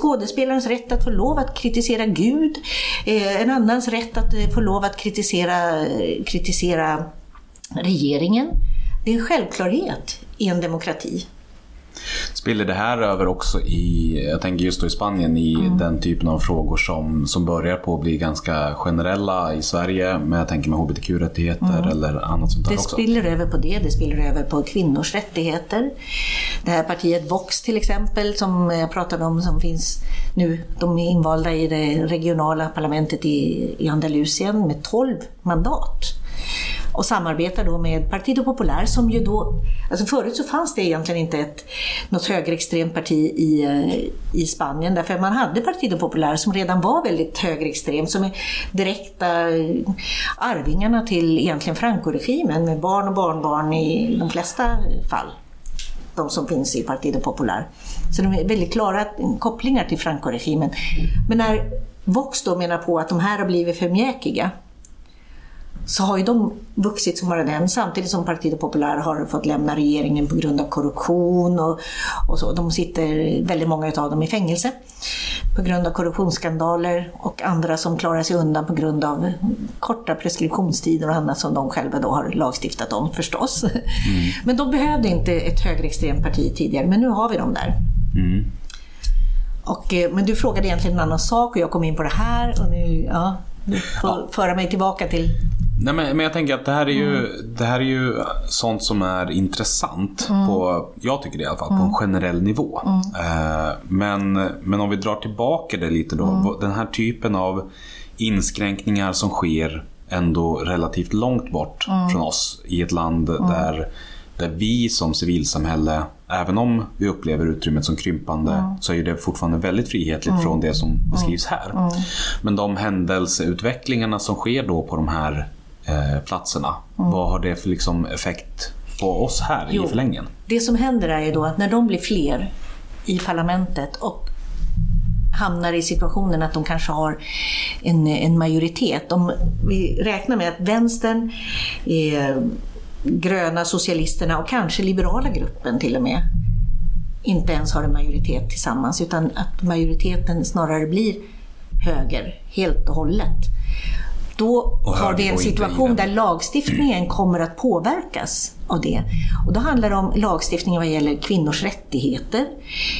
skådespelarens rätt att få lov att kritisera Gud, en annans rätt att få lov att kritisera, kritisera regeringen. Det är en självklarhet i en demokrati. Spiller det här över också i, jag tänker just då i Spanien, i Mm. den typen av frågor som, som börjar på att bli ganska generella i Sverige, men jag tänker med hbtq-rättigheter eller annat sånt där Mm. Det också? spiller över på det, det spiller över på kvinnors rättigheter. Det här partiet Vox till exempel, som jag pratade om, som finns nu, de är invalda i det regionala parlamentet i, i Andalusien med 12 mandat. Och samarbetar då med Partido Popular som ju då, alltså förut så fanns det egentligen inte ett, något högerextremt parti i, eh, i Spanien därför att man hade Partido Popular som redan var väldigt högerextremt, som är direkta eh, arvingarna till egentligen Franco-regimen med barn och barnbarn i de flesta fall. De som finns i Partido Popular. Så de är väldigt klara kopplingar till Franco-regimen. Men när Vox då menar på att de här har blivit för mjäkiga så har ju de vuxit som bara den samtidigt som Partido Popular har fått lämna regeringen på grund av korruption och, och så. De sitter, väldigt många av dem i fängelse på grund av korruptionsskandaler och andra som klarar sig undan på grund av korta preskriptionstider och annat som de själva då har lagstiftat om förstås. Men de behövde inte ett högerextremt parti tidigare, men nu har vi dem där. Och, eh, men du frågade egentligen en annan sak och jag kom in på det här och nu, ja, du får föra mig tillbaka till Nej, men, men jag tänker att det här är ju, Mm. det här är ju sånt som är intressant på, jag tycker det i alla fall, på Mm. en generell nivå. Eh, men, men om vi drar tillbaka det lite då. Mm. Den här typen av inskränkningar som sker ändå relativt långt bort Mm. från oss i ett land där, där vi som civilsamhälle, även om vi upplever utrymmet som krympande, Mm. så är det fortfarande väldigt frihetligt från det som beskrivs här. Mm. Men de händelseutvecklingarna som sker då på de här eh, platserna, vad har det för liksom, effekt på oss här Jo. i förlängningen? Det som händer är ju då att när de blir fler i parlamentet och hamnar i situationen att de kanske har en, en majoritet. Om vi räknar med att vänstern, eh, gröna socialisterna och kanske liberala gruppen till och med inte ens har en majoritet tillsammans utan att majoriteten snarare blir höger helt och hållet. Då Och har vi en situation där lagstiftningen kommer att påverkas av det. Och då handlar det om lagstiftningen vad gäller kvinnors rättigheter.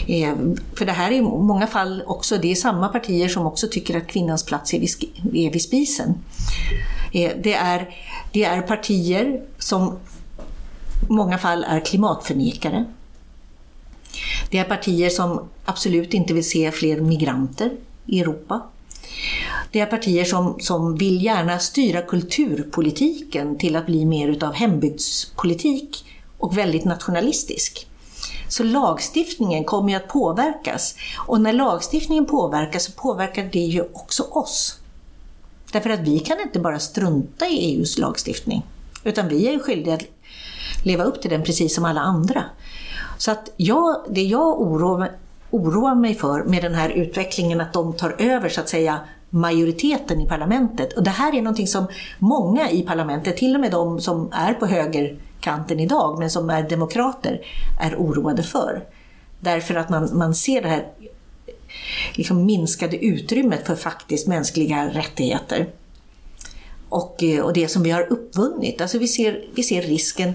Eh, för det här är i många fall också, det är samma partier som också tycker att kvinnans plats är vid, är vid spisen. Eh, det, är, det är partier som i många fall är klimatförnekare. Det är partier som absolut inte vill se fler migranter i Europa. Det är partier som, som vill gärna styra kulturpolitiken till att bli mer utav hembygdspolitik och väldigt nationalistisk. Så lagstiftningen kommer ju att påverkas. Och när lagstiftningen påverkas så påverkar det ju också oss. Därför att vi kan inte bara strunta i EUs lagstiftning. Utan vi är ju skyldiga att leva upp till den precis som alla andra. Så att jag, det jag oroar, oroar mig för med den här utvecklingen att de tar över så att säga majoriteten i parlamentet. Och det här är någonting som många i parlamentet, till och med de som är på högerkanten idag men som är demokrater, är oroade för. Därför att man, man ser det här liksom minskade utrymmet för faktiskt mänskliga rättigheter. Och, eh, och det som vi har uppvunnit. Alltså vi ser, vi ser risken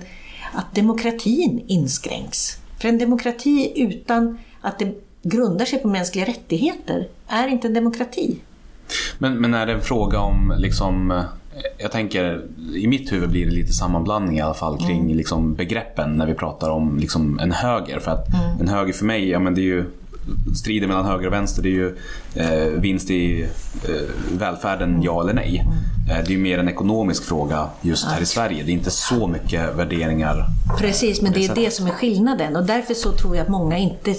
att demokratin inskränks. För en demokrati utan att det grundar sig på mänskliga rättigheter är inte en demokrati. Men, men är det en fråga om, liksom, eh, jag tänker, i mitt huvud blir det lite sammanblandning i alla fall kring Mm. liksom, begreppen när vi pratar om liksom, en höger. För att Mm. en höger för mig, ja men det är ju striden mellan höger och vänster, det är ju eh, vinst i eh, välfärden, Mm. ja eller nej. Eh, det är ju mer en ekonomisk fråga just här i Sverige. Det är inte så mycket värderingar. Precis, men på det är sättet. det som är skillnaden. Och därför så tror jag att många inte,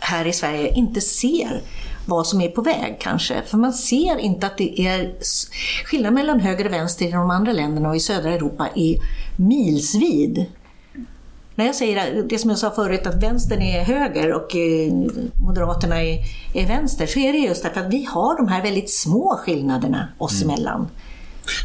här i Sverige inte ser vad som är på väg kanske. För man ser inte att det är... Skillnaden mellan höger och vänster i de andra länderna och i södra Europa är milsvid. När jag säger det som jag sa förut, att vänstern är höger och eh, Moderaterna är, är vänster, så är det just därför att vi har de här väldigt små skillnaderna oss emellan.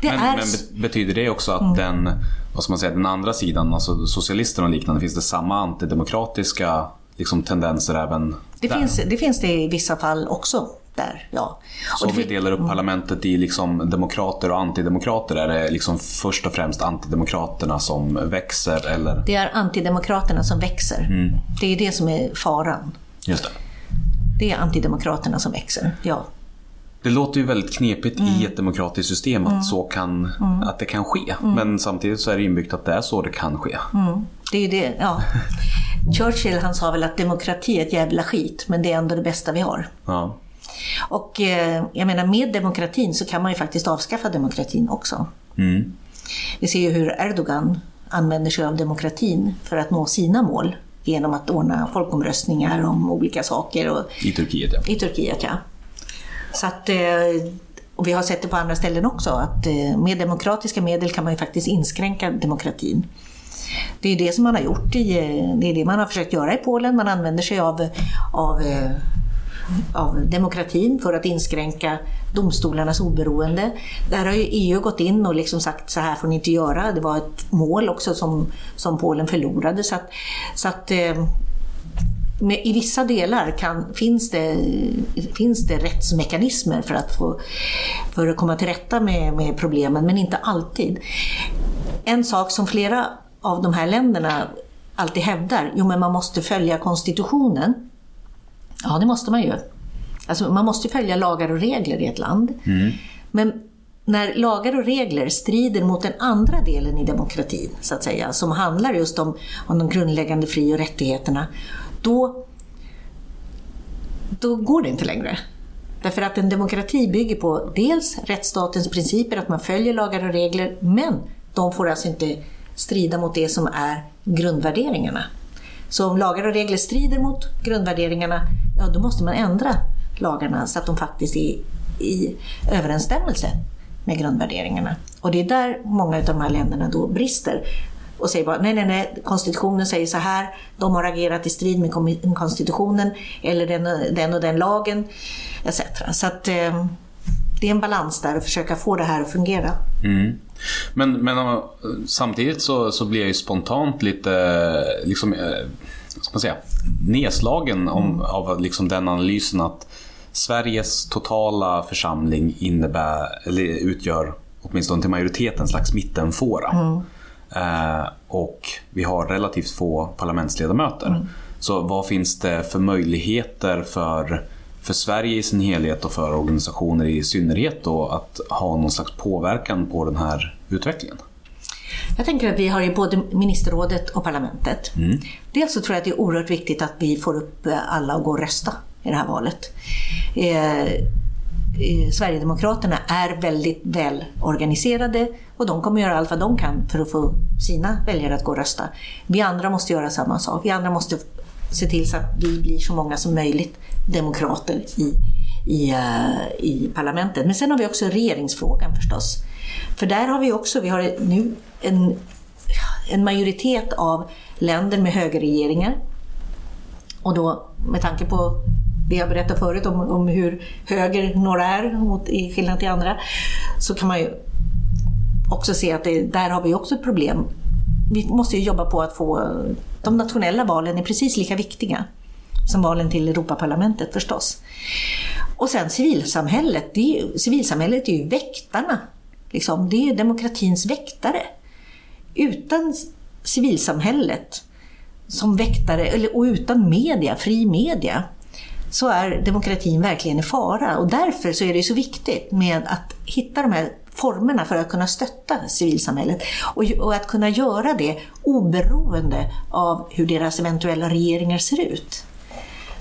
Det Men, är... Mm. men be- betyder det också att den, vad ska man säga, den andra sidan, alltså socialisterna och liknande, finns det samma antidemokratiska liksom, tendenser även Det där? finns, det finns det i vissa fall också. där, ja. Så om vi delar upp parlamentet i liksom demokrater och antidemokrater, är det liksom först och främst antidemokraterna som växer eller? Det är antidemokraterna som växer. Mm. Det är det som är faran. Just det. Det är antidemokraterna som växer, ja. Det låter ju väldigt knepigt i ett demokratiskt system att, så kan, att det kan ske. Men samtidigt så är det inbyggt att det är så det kan ske. Det är ju det, ja. (laughs) Churchill han sa väl att demokrati är ett jävla skit, men det är ändå det bästa vi har. Ja. Och eh, jag menar med demokratin så kan man ju faktiskt avskaffa demokratin också. Mm. Vi ser ju hur Erdogan använder sig av demokratin för att nå sina mål genom att ordna folkomröstningar om olika saker och, I Turkiet ja. i Turkiet. Ja. Så att, eh, och vi har sett det på andra ställen också, att eh, med demokratiska medel kan man ju faktiskt inskränka demokratin. Det är det som man har gjort i, eh, det är det man har försökt göra i Polen. Man använder sig av, av, eh, av demokratin för att inskränka domstolarnas oberoende. Där har ju EU gått in och liksom sagt så här får ni inte göra. Det var ett mål också som, som Polen förlorade. Så att, så att eh, med, I vissa delar kan, finns, det, finns det rättsmekanismer för att, få, för att komma till rätta med, med problemen, men inte alltid. En sak som flera av de här länderna alltid hävdar, jo men man måste följa konstitutionen. Ja, det måste man ju. Alltså, man måste följa lagar och regler i ett land. Men när lagar och regler strider mot den andra delen i demokratin, så att säga, som handlar just om, om de grundläggande fri och rättigheterna, då, då går det inte längre. Därför att en demokrati bygger på dels rättsstatens principer, att man följer lagar och regler, men de får alltså inte strida mot det som är grundvärderingarna. Så om lagar och regler strider mot grundvärderingarna, ja då måste man ändra lagarna så att de faktiskt är i överensstämmelse med grundvärderingarna. Och det är där många av de här länderna då brister och säger bara nej, nej, nej, konstitutionen säger så här, de har agerat i strid med konstitutionen eller den, den och den lagen etc. Så att eh, det är en balans där att försöka få det här att fungera. Mm. Men, men äh, samtidigt så, så blir jag ju spontant lite äh, liksom, vad ska man säga, nedslagen om, av liksom den analysen att Sveriges totala församling innebär, eller utgör åtminstone till majoritet en slags mittenfåra. Eh, och vi har relativt få parlamentsledamöter. Så vad finns det för möjligheter för, för Sverige i sin helhet och för organisationer i synnerhet då att ha någon slags påverkan på den här utvecklingen? Jag tänker att vi har ju både ministerrådet och parlamentet. Dels så tror jag att det är oerhört viktigt att vi får upp eh, alla att gå och rösta i det här valet. Eh, eh, Sverigedemokraterna är väldigt väl organiserade och de kommer göra allt vad de kan för att få sina väljare att gå och rösta. Vi andra måste göra samma sak. Vi andra måste se till så att vi blir så många som möjligt demokrater i, i, eh, i parlamentet. Men sen har vi också regeringsfrågan förstås. För där har vi också, vi har nu en, en majoritet av länder med högerregeringar. Och då med tanke på det jag berättade förut om, om hur höger några är mot, i skillnad till andra, så kan man ju också se att det, där har vi också ett problem. Vi måste ju jobba på att få de nationella valen är precis lika viktiga som valen till Europaparlamentet förstås. Och sen civilsamhället, det är ju, civilsamhället är ju väktarna. Liksom. Det är demokratins väktare. Utan civilsamhället som väktare, eller, och utan media, fri media, så är demokratin verkligen i fara. Och därför så är det så viktigt med att hitta de här formerna för att kunna stötta civilsamhället och, och att kunna göra det oberoende av hur deras eventuella regeringar ser ut.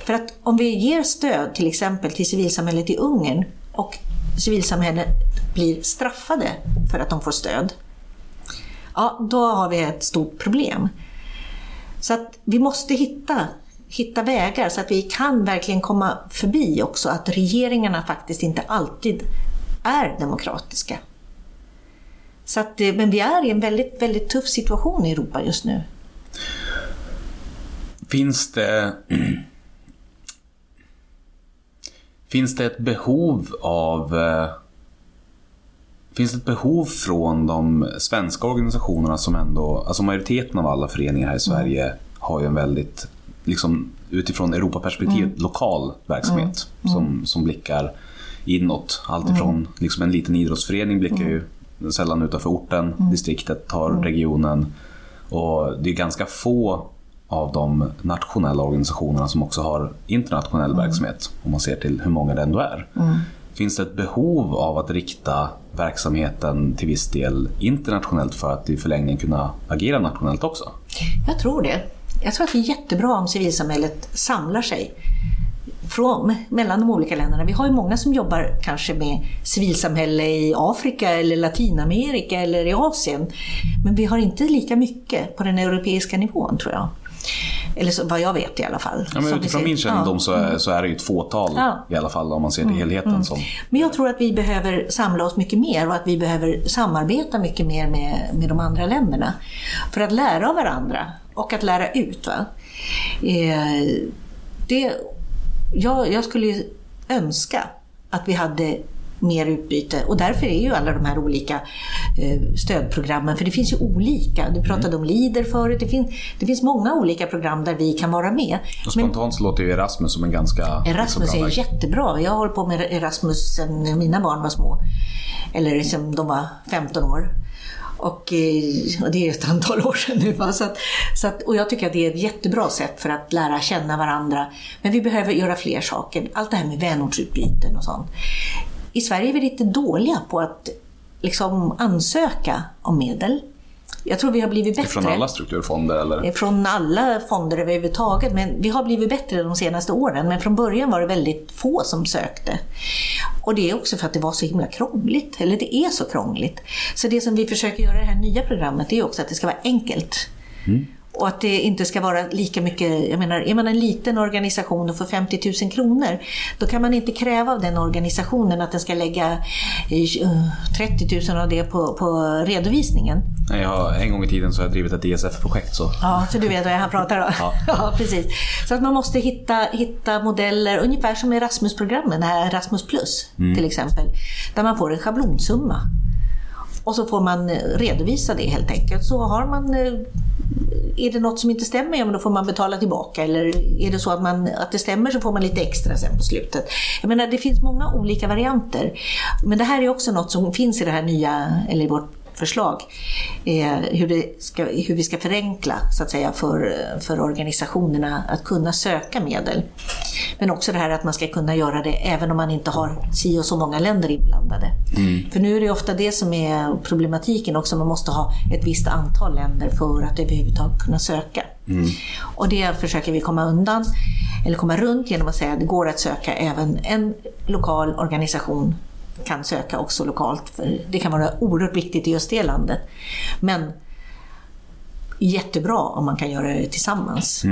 För att om vi ger stöd till exempel till civilsamhället i Ungern och civilsamhället blir straffade för att de får stöd, ja, då har vi ett stort problem. Så att vi måste hitta, hitta vägar så att vi kan verkligen komma förbi också att regeringarna faktiskt inte alltid är demokratiska. Så att, eh, men vi är i en väldigt, väldigt tuff situation i Europa just nu. Finns det Finns det ett behov av eh, Finns det ett behov från de svenska organisationerna som ändå, alltså majoriteten av alla föreningar här i Sverige har ju en väldigt liksom utifrån Europaperspektiv lokal verksamhet Som, som blickar inåt. Alltifrån liksom en liten idrottsförening blickar ju sällan utanför orten, distriktet tar regionen. Och det är ganska få av de nationella organisationerna som också har internationell verksamhet, om man ser till hur många det ändå är. Finns det ett behov av att rikta verksamheten till viss del internationellt för att i förlängningen kunna agera nationellt också? Jag tror det. Jag tror att det är jättebra om civilsamhället samlar sig från, mellan de olika länderna. Vi har ju många som jobbar kanske med civilsamhälle i Afrika eller Latinamerika eller i Asien. Men vi har inte lika mycket på den europeiska nivån tror jag. Eller så, vad jag vet i alla fall. Ja, men utifrån min kännedom Ja. så, är, så är det ju ett fåtal Ja. i alla fall om man ser till helheten. Som, Men jag tror att vi behöver samla oss mycket mer och att vi behöver samarbeta mycket mer med, med de andra länderna. För att lära av varandra och att lära ut. Va? Eh, det, jag, jag skulle önska att vi hade mer utbyte och därför är ju alla de här olika eh, stödprogrammen, för det finns ju olika. Du pratade om LIDER förut, det, fin, det finns många olika program där vi kan vara med. och spontant så låter ju Erasmus som en ganska Erasmus bra är väg. jättebra. Jag har hållit på med Erasmus sedan mina barn var små. Eller liksom de var 15 år. Och, eh, och det är ett antal år sedan nu. Va? Så att, så att, och jag tycker att det är ett jättebra sätt för att lära känna varandra. Men vi behöver göra fler saker. Allt det här med vänortsutbyten och sånt. I Sverige är vi lite dåliga på att liksom ansöka om medel. Jag tror vi har blivit bättre. Från alla strukturfonder eller? Från alla fonder överhuvudtaget. Men vi har blivit bättre de senaste åren. Men från början var det väldigt få som sökte. Och det är också för att det var så himla krångligt. Eller det är så krångligt. Så det som vi försöker göra i det här nya programmet är också att det ska vara enkelt. Och att det inte ska vara lika mycket, jag menar, är man en liten organisation och får 50 000 kronor, då kan man inte kräva av den organisationen att den ska lägga eh, 30 000 av det på, på redovisningen. Jag har, en gång i tiden så har jag drivit ett ESF-projekt. Så. Ja, så du vet vad jag pratar om. Ja. (laughs) Ja. precis. Så att man måste hitta, hitta modeller, ungefär som Erasmus-programmen, det här Erasmus plus till exempel, där man får en schablonsumma. Och så får man eh, redovisa det helt enkelt. Så har man, eh, är det något som inte stämmer, ja men då får man betala tillbaka. Eller är det så att, man, att det stämmer så får man lite extra sen på slutet. Jag menar, det finns många olika varianter. Men det här är också något som finns i det här nya, eller i vårt förslag. Eh, hur, ska, hur vi ska förenkla så att säga, för, för organisationerna att kunna söka medel. Men också det här att man ska kunna göra det även om man inte har si och så många länder inblandade. För nu är det ofta det som är problematiken också, man måste ha ett visst antal länder för att överhuvudtaget kunna söka. Och det försöker vi komma undan, eller komma runt genom att säga att det går att söka även en lokal organisation kan söka också lokalt. För det kan vara oerhört viktigt i just det landet. Men jättebra om man kan göra det tillsammans.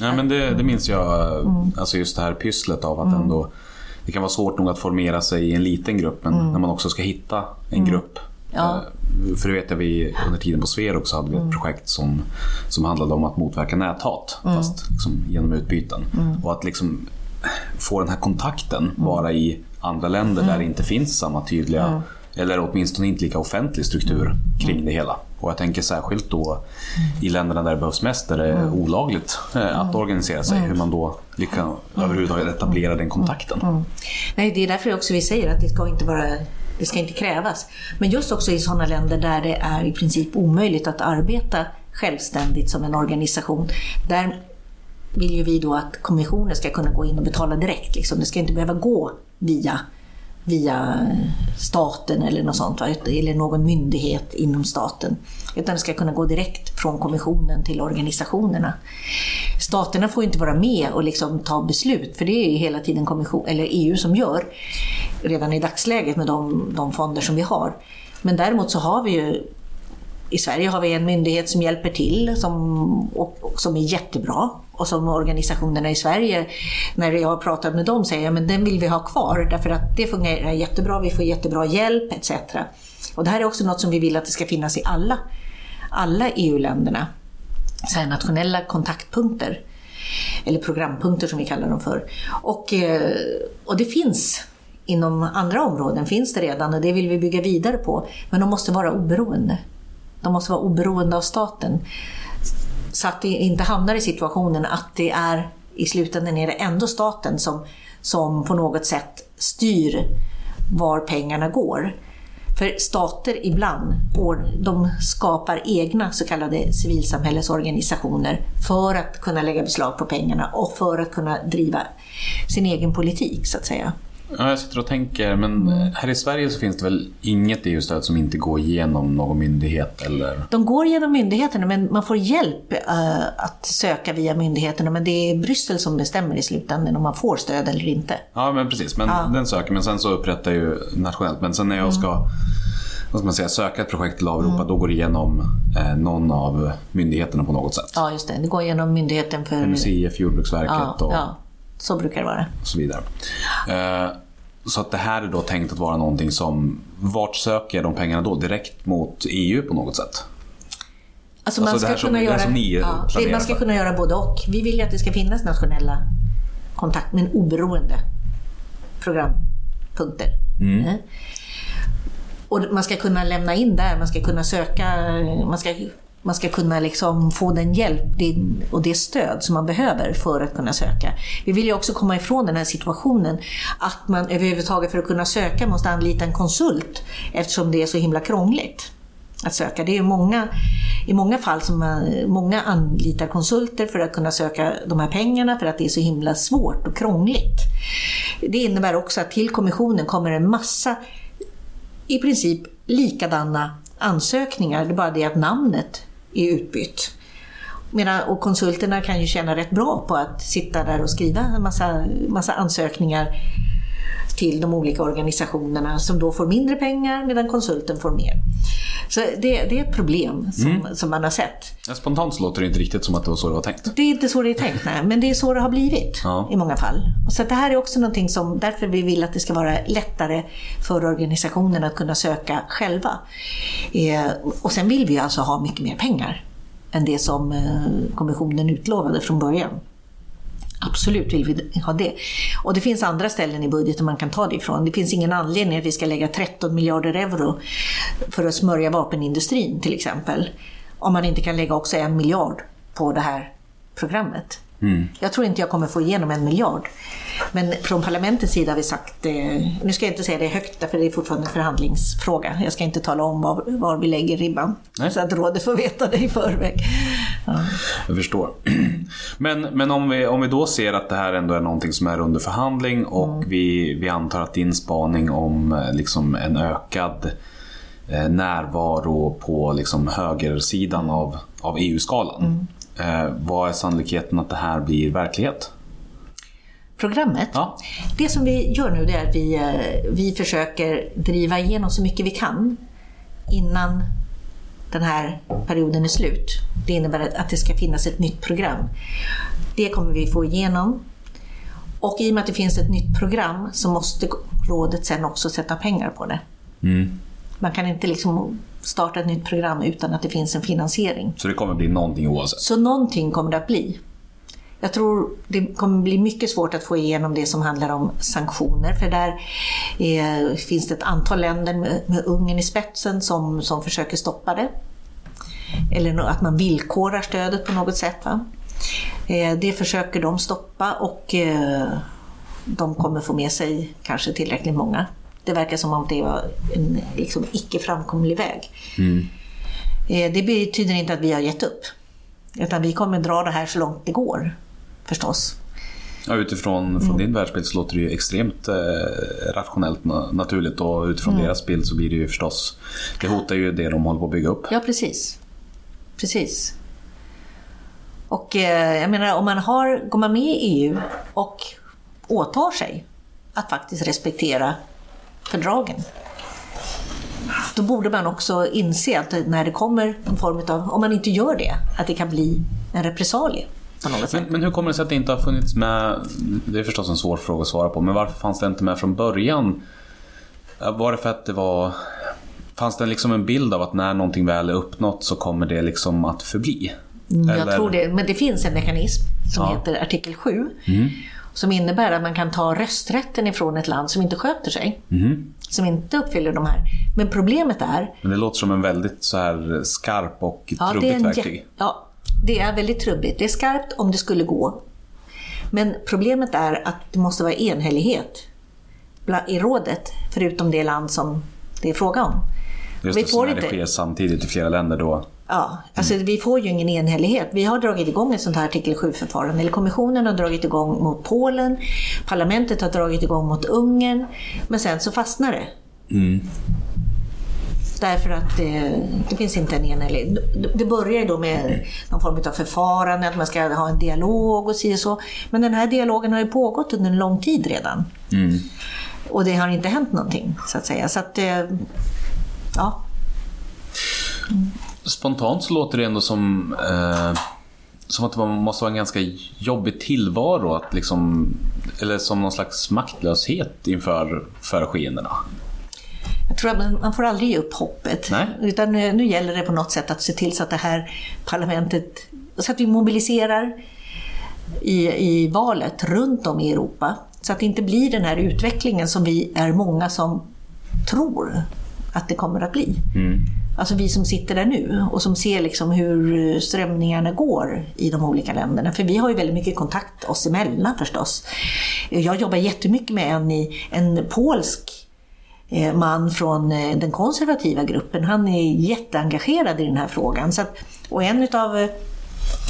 Ja, men det, det minns jag, alltså just det här pysslet av att ändå det kan vara svårt nog att formera sig i en liten grupp men när man också ska hitta en grupp. Ja. Eh, För det vet jag vi under tiden på Sverok så hade vi ett projekt som, som handlade om att motverka näthat fast liksom genom utbyten. Och att liksom få den här kontakten bara i andra länder där det inte finns samma tydliga eller åtminstone inte lika offentlig struktur kring det hela. Och jag tänker särskilt då i länderna där det behövs mest, där det är olagligt eh, att organisera sig, hur man då lyckas överhuvudtaget etablera den kontakten. Nej, det är därför också vi säger att det ska inte vara det ska inte krävas. Men just också i sådana länder där det är i princip omöjligt att arbeta självständigt som en organisation. Där vill ju vi då att kommissionen ska kunna gå in och betala direkt. Liksom. Det ska inte behöva gå via, via staten eller något sånt, va? eller någon myndighet inom staten. Utan det ska kunna gå direkt från kommissionen till organisationerna. Staterna får inte vara med och liksom ta beslut, för det är ju hela tiden kommission, eller EU som gör, redan i dagsläget med de, de fonder som vi har. Men däremot så har vi ju i Sverige har vi en myndighet som hjälper till som, och, och som är jättebra och som organisationerna i Sverige, när jag har pratat med dem, säger att den vill vi ha kvar därför att det fungerar jättebra, vi får jättebra hjälp etc. Och det här är också något som vi vill att det ska finnas i alla, alla EU-länderna. Så här nationella kontaktpunkter, eller programpunkter som vi kallar dem för. Och, eh, och det finns inom andra områden, finns det redan och det vill vi bygga vidare på. Men de måste vara oberoende. De måste vara oberoende av staten. Så att det inte hamnar i situationen att det är i slutändan är det ändå staten som, som på något sätt styr var pengarna går. För stater ibland, de skapar egna så kallade civilsamhällesorganisationer för att kunna lägga beslag på pengarna och för att kunna driva sin egen politik så att säga. Ja, jag sitter och tänker, men här i Sverige så finns det väl inget EU-stöd som inte går igenom någon myndighet eller? De går genom myndigheterna men man får hjälp eh, att söka via myndigheterna men det är Bryssel som bestämmer i slutändan om man får stöd eller inte. Ja, men precis. Men Ja. den söker, men sen så upprättar jag ju nationellt. Men sen när jag ska vad ska man säga, söka ett projekt till Europa, då går det igenom eh, någon av myndigheterna på något sätt. Ja, just det. Det går genom myndigheten för... MUCF, Jordbruksverket ja, och ja, så brukar det vara. och så vidare. Eh, Så att det här är då tänkt att vara någonting som, vart söker de pengarna då? Direkt mot EU på något sätt? Alltså man Alltså ska som- kunna göra, ja, man ska för. kunna göra både och. Vi vill ju att det ska finnas nationella kontakt, men oberoende programpunkter. Mm. Och man ska kunna lämna in där, man ska kunna söka, man ska, man ska kunna liksom få den hjälp och det stöd som man behöver för att kunna söka. Vi vill ju också komma ifrån den här situationen att man överhuvudtaget för att kunna söka måste anlita en konsult eftersom det är så himla krångligt att söka. Det är många, i många fall som man, många anlitar konsulter för att kunna söka de här pengarna för att det är så himla svårt och krångligt. Det innebär också att till kommissionen kommer en massa i princip likadana ansökningar, det är bara det att namnet är utbytt. Medan, och konsulterna kan ju tjäna rätt bra på att sitta där och skriva en massa, massa ansökningar till de olika organisationerna som då får mindre pengar medan konsulten får mer. Så det, det är ett problem som, som man har sett. Ja, Spontant låter det inte riktigt som att det var så det var tänkt. Det är inte så det är tänkt, nej, men det är så det har blivit Ja. i många fall. Så det här är också någonting som, därför vi vill att det ska vara lättare för organisationerna att kunna söka själva. Eh, och sen vill vi alltså ha mycket mer pengar än det som eh, kommissionen utlovade från början. Absolut vill vi ha det. Och det finns andra ställen i budgeten man kan ta det ifrån. Det finns ingen anledning att vi ska lägga 13 miljarder euro för att smörja vapenindustrin till exempel. Om man inte kan lägga också en miljard på det här programmet. Jag tror inte jag kommer få igenom en miljard. Men från parlamentets sida har vi sagt, eh, nu ska jag inte säga det högt därför det är fortfarande en förhandlingsfråga. Jag ska inte tala om var, var vi lägger ribban. Nej. Så att rådet får veta det i förväg. Ja. Jag förstår. (clears throat) Men, men om, vi, om vi då ser att det här ändå är någonting som är under förhandling och vi, vi antar att din spaning om eh, liksom en ökad eh, närvaro på liksom högersidan av, av EU-skalan. Eh, vad är sannolikheten att det här blir verklighet? programmet. Ja. Det som vi gör nu är att vi, eh, vi försöker driva igenom så mycket vi kan innan den här perioden är slut. Det innebär att- det ska finnas ett nytt program. Det kommer vi få igenom. Och i och med att det finns ett nytt program så måste rådet sen också sätta pengar på det. Man kan inte liksom starta ett nytt program utan att det finns en finansiering. Så det kommer bli någonting oavsett. Så någonting kommer det att bli. Jag tror det kommer bli mycket svårt att få igenom det som handlar om sanktioner, för där är, finns det ett antal länder med, med Ungern i spetsen som, som försöker stoppa det. Eller att man villkorar stödet på något sätt. Va? Eh, Det försöker de stoppa och eh, de kommer få med sig kanske tillräckligt många. Det verkar som om det var en liksom, icke framkomlig väg. Eh, Det betyder inte att vi har gett upp. Utan vi kommer dra det här så långt det går, förstås. Ja, utifrån från din världsbild så låter det ju extremt eh, rationellt na- naturligt och utifrån deras bild så blir det ju förstås, det hotar ju det de håller på att bygga upp. Ja, precis. Precis. Och eh, jag menar, om man har, går man med i EU och åtar sig att faktiskt respektera fördragen, då borde man också inse att när det kommer en form av, om man inte gör det, att det kan bli en repressalie. Men, men hur kommer det sig att det inte har funnits med? Det är förstås en svår fråga att svara på, men varför fanns det inte med från början? Var det för att det var... Fanns det liksom en bild av att när någonting väl är uppnått så kommer det liksom att förbli? Mm, Jag Eller- tror det, men det finns en mekanism som Ja. Mm. heter artikel 7. Som innebär att man kan ta rösträtten ifrån ett land som inte sköter sig. Mm. Som inte uppfyller de här. Men problemet är... Men det låter som en väldigt så här skarp och Ja, trubbigt en, verktyg. ja, det är väldigt trubbigt. Det är skarpt om det skulle gå. Men problemet är att det måste vara enhällighet i rådet, förutom det land som det är fråga om. Just Vi det, så får det inte- sker samtidigt i flera länder då. Ja, alltså vi får ju ingen enhällighet. Vi har dragit igång ett sånt här artikel 7-förfarande. Eller kommissionen har dragit igång mot Polen, parlamentet har dragit igång mot Ungern, men sen så fastnar det. Därför att det, det finns inte en enhällighet. Det börjar ju då med någon form av förfarande, att man ska ha en dialog och si och så. Men den här dialogen har ju pågått under en lång tid redan. Och det har inte hänt någonting, så att säga. Så att, eh, ja. Spontant så låter det ändå som, eh, som att det måste vara en ganska jobbig tillvaro. Att liksom, eller som någon slags maktlöshet inför för skeendena. Jag tror att man, får aldrig ge upp hoppet. Nej. Utan nu, nu gäller det på något sätt att se till så att det här parlamentet, så att vi mobiliserar i, i valet runt om i Europa. Så att det inte blir den här utvecklingen som vi är många som tror att det kommer att bli. Alltså vi som sitter där nu och som ser liksom hur strömningarna går i de olika länderna. För vi har ju väldigt mycket kontakt oss emellan förstås. Jag jobbar jättemycket med en, i, en polsk eh, man från eh, den konservativa gruppen. Han är jätteengagerad i den här frågan. Så att, och en utav eh,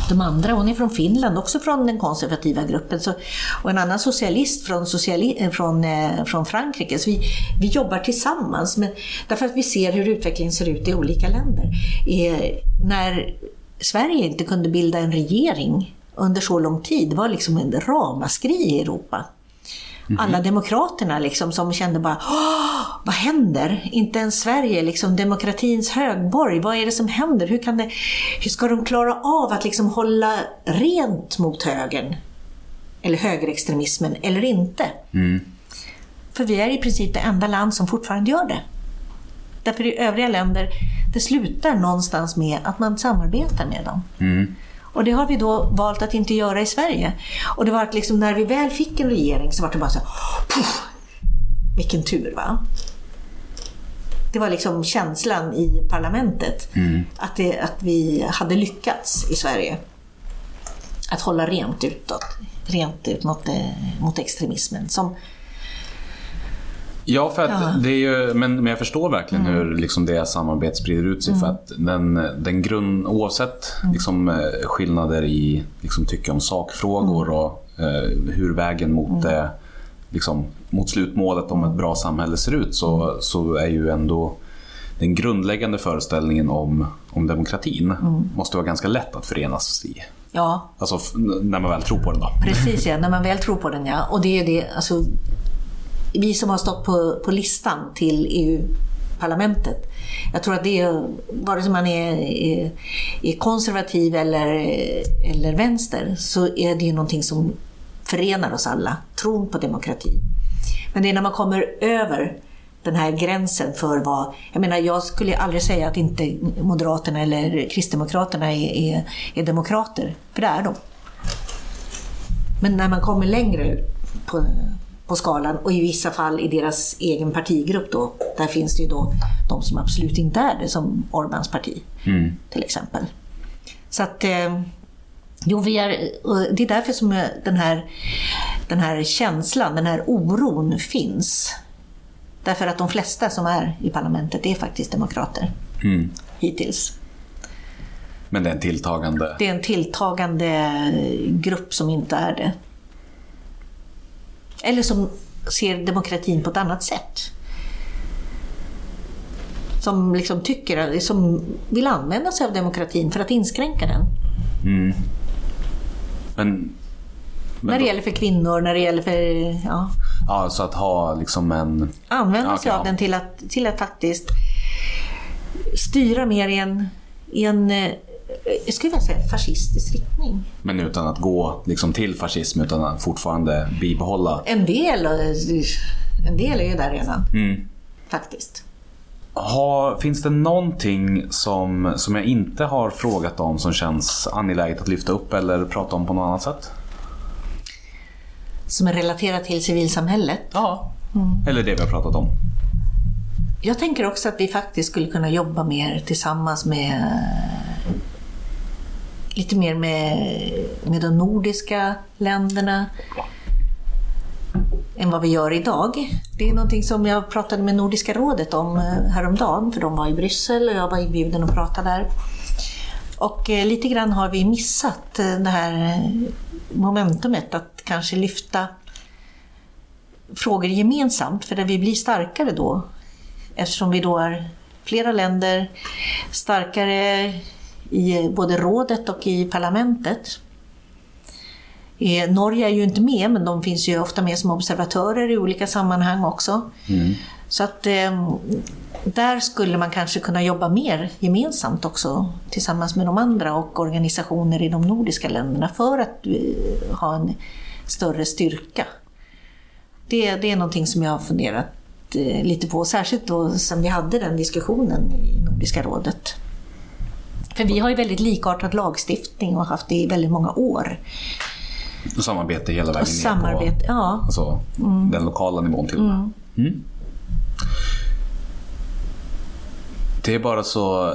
de andra, hon är från Finland, också från den konservativa gruppen. Så, och en annan socialist från, sociali, eh, från, eh, från Frankrike. Så vi, vi jobbar tillsammans men, därför att vi ser hur utvecklingen ser ut i olika länder. Eh, när Sverige inte kunde bilda en regering under så lång tid, det var liksom en ramaskri i Europa. Alla demokraterna liksom som kände bara vad händer? Inte ens Sverige, liksom demokratins högborg. Vad är det som händer? Hur, kan det, hur ska de klara av att liksom hålla rent mot högern? Eller högerextremismen, eller inte? För vi är i princip det enda land som fortfarande gör det. Därför i övriga länder, det slutar någonstans med att man samarbetar med dem. Och det har vi då valt att inte göra i Sverige. Och det var att liksom när vi väl fick en regering så var det bara så här, puff, vilken tur va. Det var liksom känslan i parlamentet. Att, det, att vi hade lyckats i Sverige. Att hålla rent utåt. Rent ut mot, eh, mot extremismen. Som, Ja, för att Ja. det är ju, men, men jag förstår verkligen hur liksom det samarbetet sprider ut sig. För att den, den grund, oavsett liksom, eh, skillnader i liksom, tycke om sakfrågor och eh, hur vägen mot, det, liksom, mot slutmålet om ett bra samhälle ser ut så, så är ju ändå den grundläggande föreställningen om, om demokratin måste vara ganska lätt att förenas i. ja, Alltså när man väl tror på den då. Precis ja, (laughs) när man väl tror på den ja. Och det är det, alltså, vi som har stått på, på listan till EU-parlamentet. Jag tror att det är, vare sig man är, är, är konservativ eller, eller vänster, så är det ju någonting som förenar oss alla. Tron på demokrati. Men det är när man kommer över den här gränsen för vad... Jag menar, jag skulle aldrig säga att inte Moderaterna eller Kristdemokraterna är, är, är demokrater, för det är de. Men när man kommer längre på, på skalan och i vissa fall i deras egen partigrupp då, där finns det ju då de som absolut inte är det, som Orbáns parti till exempel. Så att, eh, jo, vi är, det är därför som jag- den här, den här känslan, den här oron finns. Därför att de flesta som är i parlamentet är faktiskt demokrater. Hittills. Men det är en tilltagande... Det är en tilltagande grupp som inte är det. Eller som ser demokratin på ett annat sätt. Som liksom tycker, som vill använda sig av demokratin för att inskränka den. Men, men när det då- gäller för kvinnor, när det gäller för... Ja, Ja, så att ha liksom en... använda Ja, sig av ja. den till att, till att faktiskt styra mer i en, i en eh, jag skulle vilja säga fascistisk riktning. Men utan att gå liksom till fascism, utan att fortfarande bibehålla. En del, eh, en del är ju där redan. Faktiskt. Ha, finns det någonting som, som jag inte har frågat om som känns angeläget att lyfta upp eller prata om på något annat sätt? Som är relaterat till civilsamhället. Ja. Eller det vi har pratat om. Jag tänker också att vi faktiskt skulle kunna jobba mer tillsammans med lite mer med, med de nordiska länderna än vad vi gör idag. Det är någonting som jag pratade med Nordiska rådet om eh, häromdagen, för de var i Bryssel och jag var inbjuden att prata där. Och eh, lite grann har vi missat eh, det här momentumet att kanske lyfta frågor gemensamt, för där vi blir starkare då. Eftersom vi då är flera länder, starkare i både rådet och i parlamentet. Eh, Norge är ju inte med, men de finns ju ofta med som observatörer i olika sammanhang också. Så att eh, där skulle man kanske kunna jobba mer gemensamt också tillsammans med de andra och organisationer i de nordiska länderna för att eh, ha en större styrka. Det, det är någonting som jag har funderat eh, lite på, särskilt då sen vi hade den diskussionen i Nordiska rådet. För vi har ju väldigt likartad lagstiftning och har haft det i väldigt många år. Och samarbete hela vägen Och samarbete, ner på ja. alltså, den lokala nivån till och med. Mm. Det är bara så...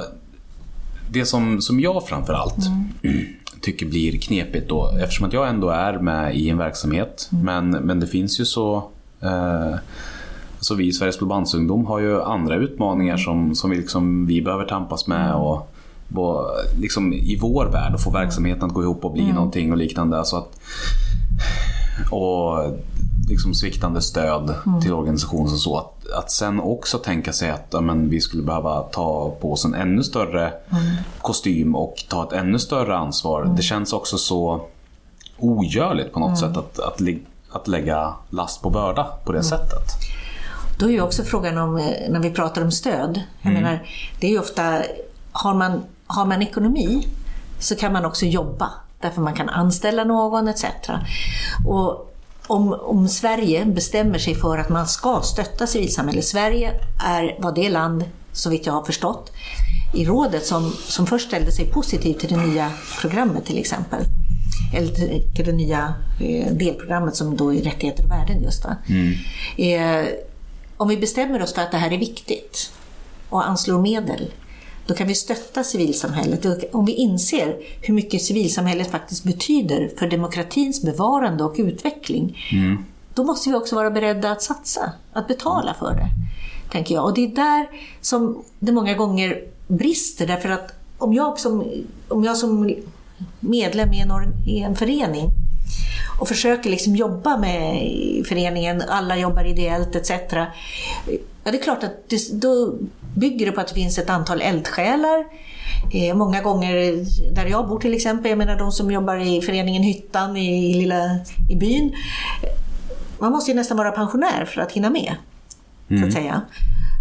Det som, som jag framför allt tycker blir knepigt då, eftersom att jag ändå är med i en verksamhet, men, men det finns ju så... Eh, så vi i Sveriges Blåbandsungdom har ju andra utmaningar som, som vi, liksom, vi behöver tampas med. Och, och liksom i vår värld och få verksamheten att gå ihop och bli någonting och liknande. Så att, och liksom sviktande stöd till organisationen så. Att, att sen också tänka sig att ja, men, vi skulle behöva ta på oss en ännu större kostym och ta ett ännu större ansvar. Det känns också så ogörligt på något sätt att, att, att lägga last på börda på det sättet. Då är ju också frågan om, eh, när vi pratar om stöd, jag menar, det är ju ofta, har man, har man ekonomi så kan man också jobba, därför man kan anställa någon etc. Och om, om Sverige bestämmer sig för att man ska stötta civilsamhället, Sverige är, var det land, så vitt jag har förstått, i rådet som, som först ställde sig positivt till det nya programmet till exempel. Eller till, det nya eh, delprogrammet som då är rättigheter och värden just. Va? Eh, om vi bestämmer oss för att det här är viktigt och anslår medel, då kan vi stötta civilsamhället. Och Om vi inser hur mycket civilsamhället faktiskt betyder för demokratins bevarande och utveckling, då måste vi också vara beredda att satsa, att betala för det. Tänker jag. Och det är där som det många gånger brister, därför att om jag som, om jag som medlem i en, i en förening och försöker liksom jobba med föreningen, alla jobbar ideellt etc. Ja, det är klart att det, då bygger det på att det finns ett antal eldsjälar. Eh, många gånger där jag bor till exempel, jag menar de som jobbar i föreningen Hyttan i, i lilla i byn. Man måste ju nästan vara pensionär för att hinna med, så att säga.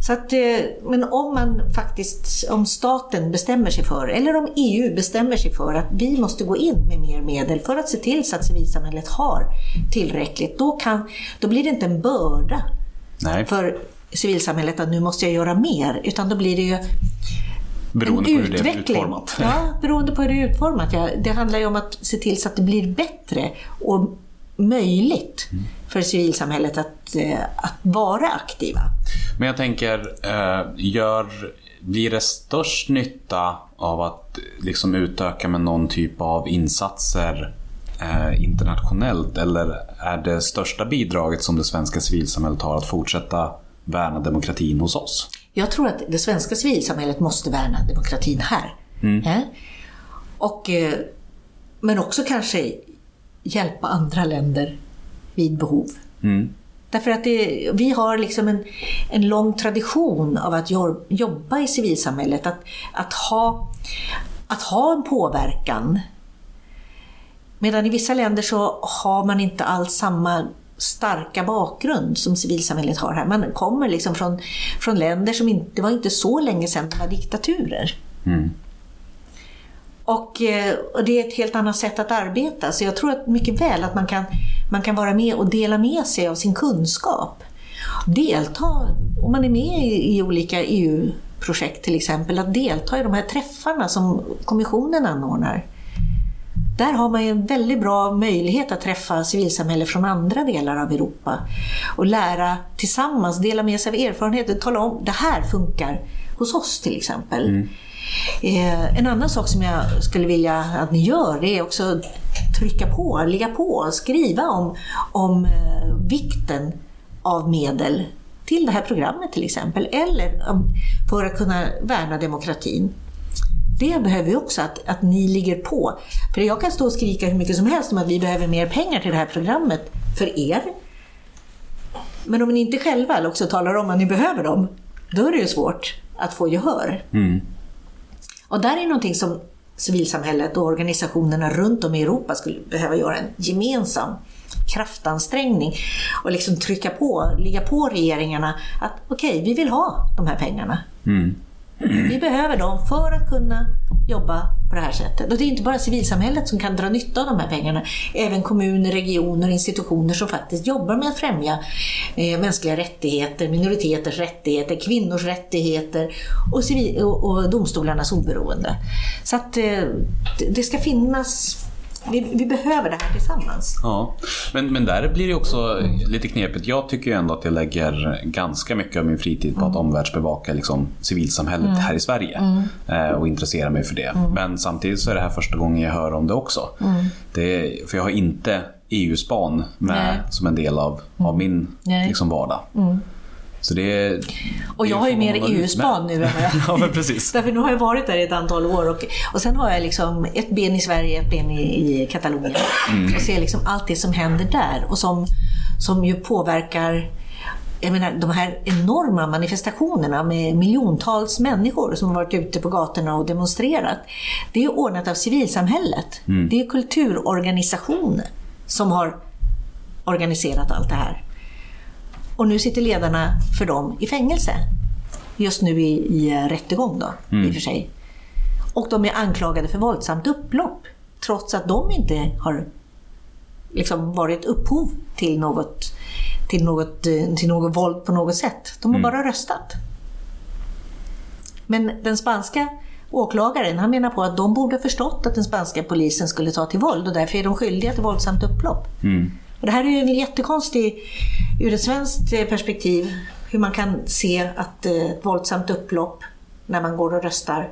Så att, eh, men om man faktiskt, om staten bestämmer sig för, eller om EU bestämmer sig för att vi måste gå in med mer medel för att se till så att civilsamhället har tillräckligt, då, kan, då blir det inte en börda Nej, för civilsamhället att nu måste jag göra mer, utan då blir det ju beroende en på hur det är utformat. Ja, beroende på hur det är utformat. Ja, det handlar ju om att se till så att det blir bättre och möjligt Mm. för civilsamhället att, eh, att vara aktiva. Men jag tänker, eh, gör, blir det störst nytta av att liksom utöka med någon typ av insatser eh, internationellt? Eller är det största bidraget som det svenska civilsamhället har att fortsätta värna demokratin hos oss? Jag tror att det svenska civilsamhället måste värna demokratin här. Eh? Och, eh, men också kanske hjälpa andra länder vid behov. Därför att det, vi har liksom en, en lång tradition av att jobba i civilsamhället, att, att, ha, att ha en påverkan. Medan i vissa länder så har man inte alls samma starka bakgrund som civilsamhället har här. Man kommer liksom från, från länder som inte, det var inte så länge sedan var diktaturer. Och, eh, och det är ett helt annat sätt att arbeta. Så jag tror att mycket väl att man kan, man kan vara med och dela med sig av sin kunskap. Delta, om man är med i, i olika EU-projekt till exempel, att delta i de här träffarna som kommissionen anordnar. Där har man ju en väldigt bra möjlighet att träffa civilsamhälle från andra delar av Europa och lära tillsammans, dela med sig av erfarenheter, tala om det här funkar hos oss till exempel. Eh, en annan sak som jag skulle vilja att ni gör det är också trycka på, ligga på, skriva om, om eh, vikten av medel till det här programmet till exempel, eller för att kunna värna demokratin. Det behöver vi också, att, att ni ligger på. För jag kan stå och skrika hur mycket som helst om att vi behöver mer pengar till det här programmet för er. Men om ni inte själva också talar om att ni behöver dem, då är det ju svårt att få gehör. Och där är någonting som civilsamhället och organisationerna runt om i Europa skulle behöva göra en gemensam kraftansträngning och liksom trycka på, ligga på regeringarna att okej, vi vill ha de här pengarna. Vi behöver dem för att kunna jobba på det här sättet. Och det är inte bara civilsamhället som kan dra nytta av de här pengarna. Även kommuner, regioner, institutioner som faktiskt jobbar med att främja eh, mänskliga rättigheter, minoriteters rättigheter, kvinnors rättigheter och, civil- och, och domstolarnas oberoende. Så att eh, det- det ska finnas, vi, vi behöver det här tillsammans. Ja, men, men där blir det också lite knepigt. Jag tycker ju ändå att jag lägger ganska mycket av min fritid på att omvärldsbevaka liksom, civilsamhället här i Sverige eh, och intressera mig för det. Men samtidigt så är det här första gången jag hör om det också. Det är, för jag har inte EU-span med Nej. som en del av, av min Nej. liksom, vardag. Så det Och jag har ju mer EU-span nu än vad jag (laughs) ja, men precis. (laughs) Därför nu har jag varit där i ett antal år och, och sen har jag liksom ett ben i Sverige, ett ben i, i Katalonien. Och ser liksom allt det som händer där och som, som ju påverkar jag menar, de här enorma manifestationerna med miljontals människor som har varit ute på gatorna och demonstrerat. Det är ordnat av civilsamhället. Det är kulturorganisationer som har organiserat allt det här. Och nu sitter ledarna för dem i fängelse. Just nu i, i eh, rättegång då, i och för sig. Och de är anklagade för våldsamt upplopp. Trots att de inte har liksom varit upphov till något, till, något, eh, till något våld på något sätt. De har bara röstat. Men den spanska åklagaren han menar på att de borde förstått att den spanska polisen skulle ta till våld och därför är de skyldiga till våldsamt upplopp. Och det här är ju en jättekonstig, ur ett svenskt eh, perspektiv, hur man kan se att eh, ett våldsamt upplopp när man går och röstar,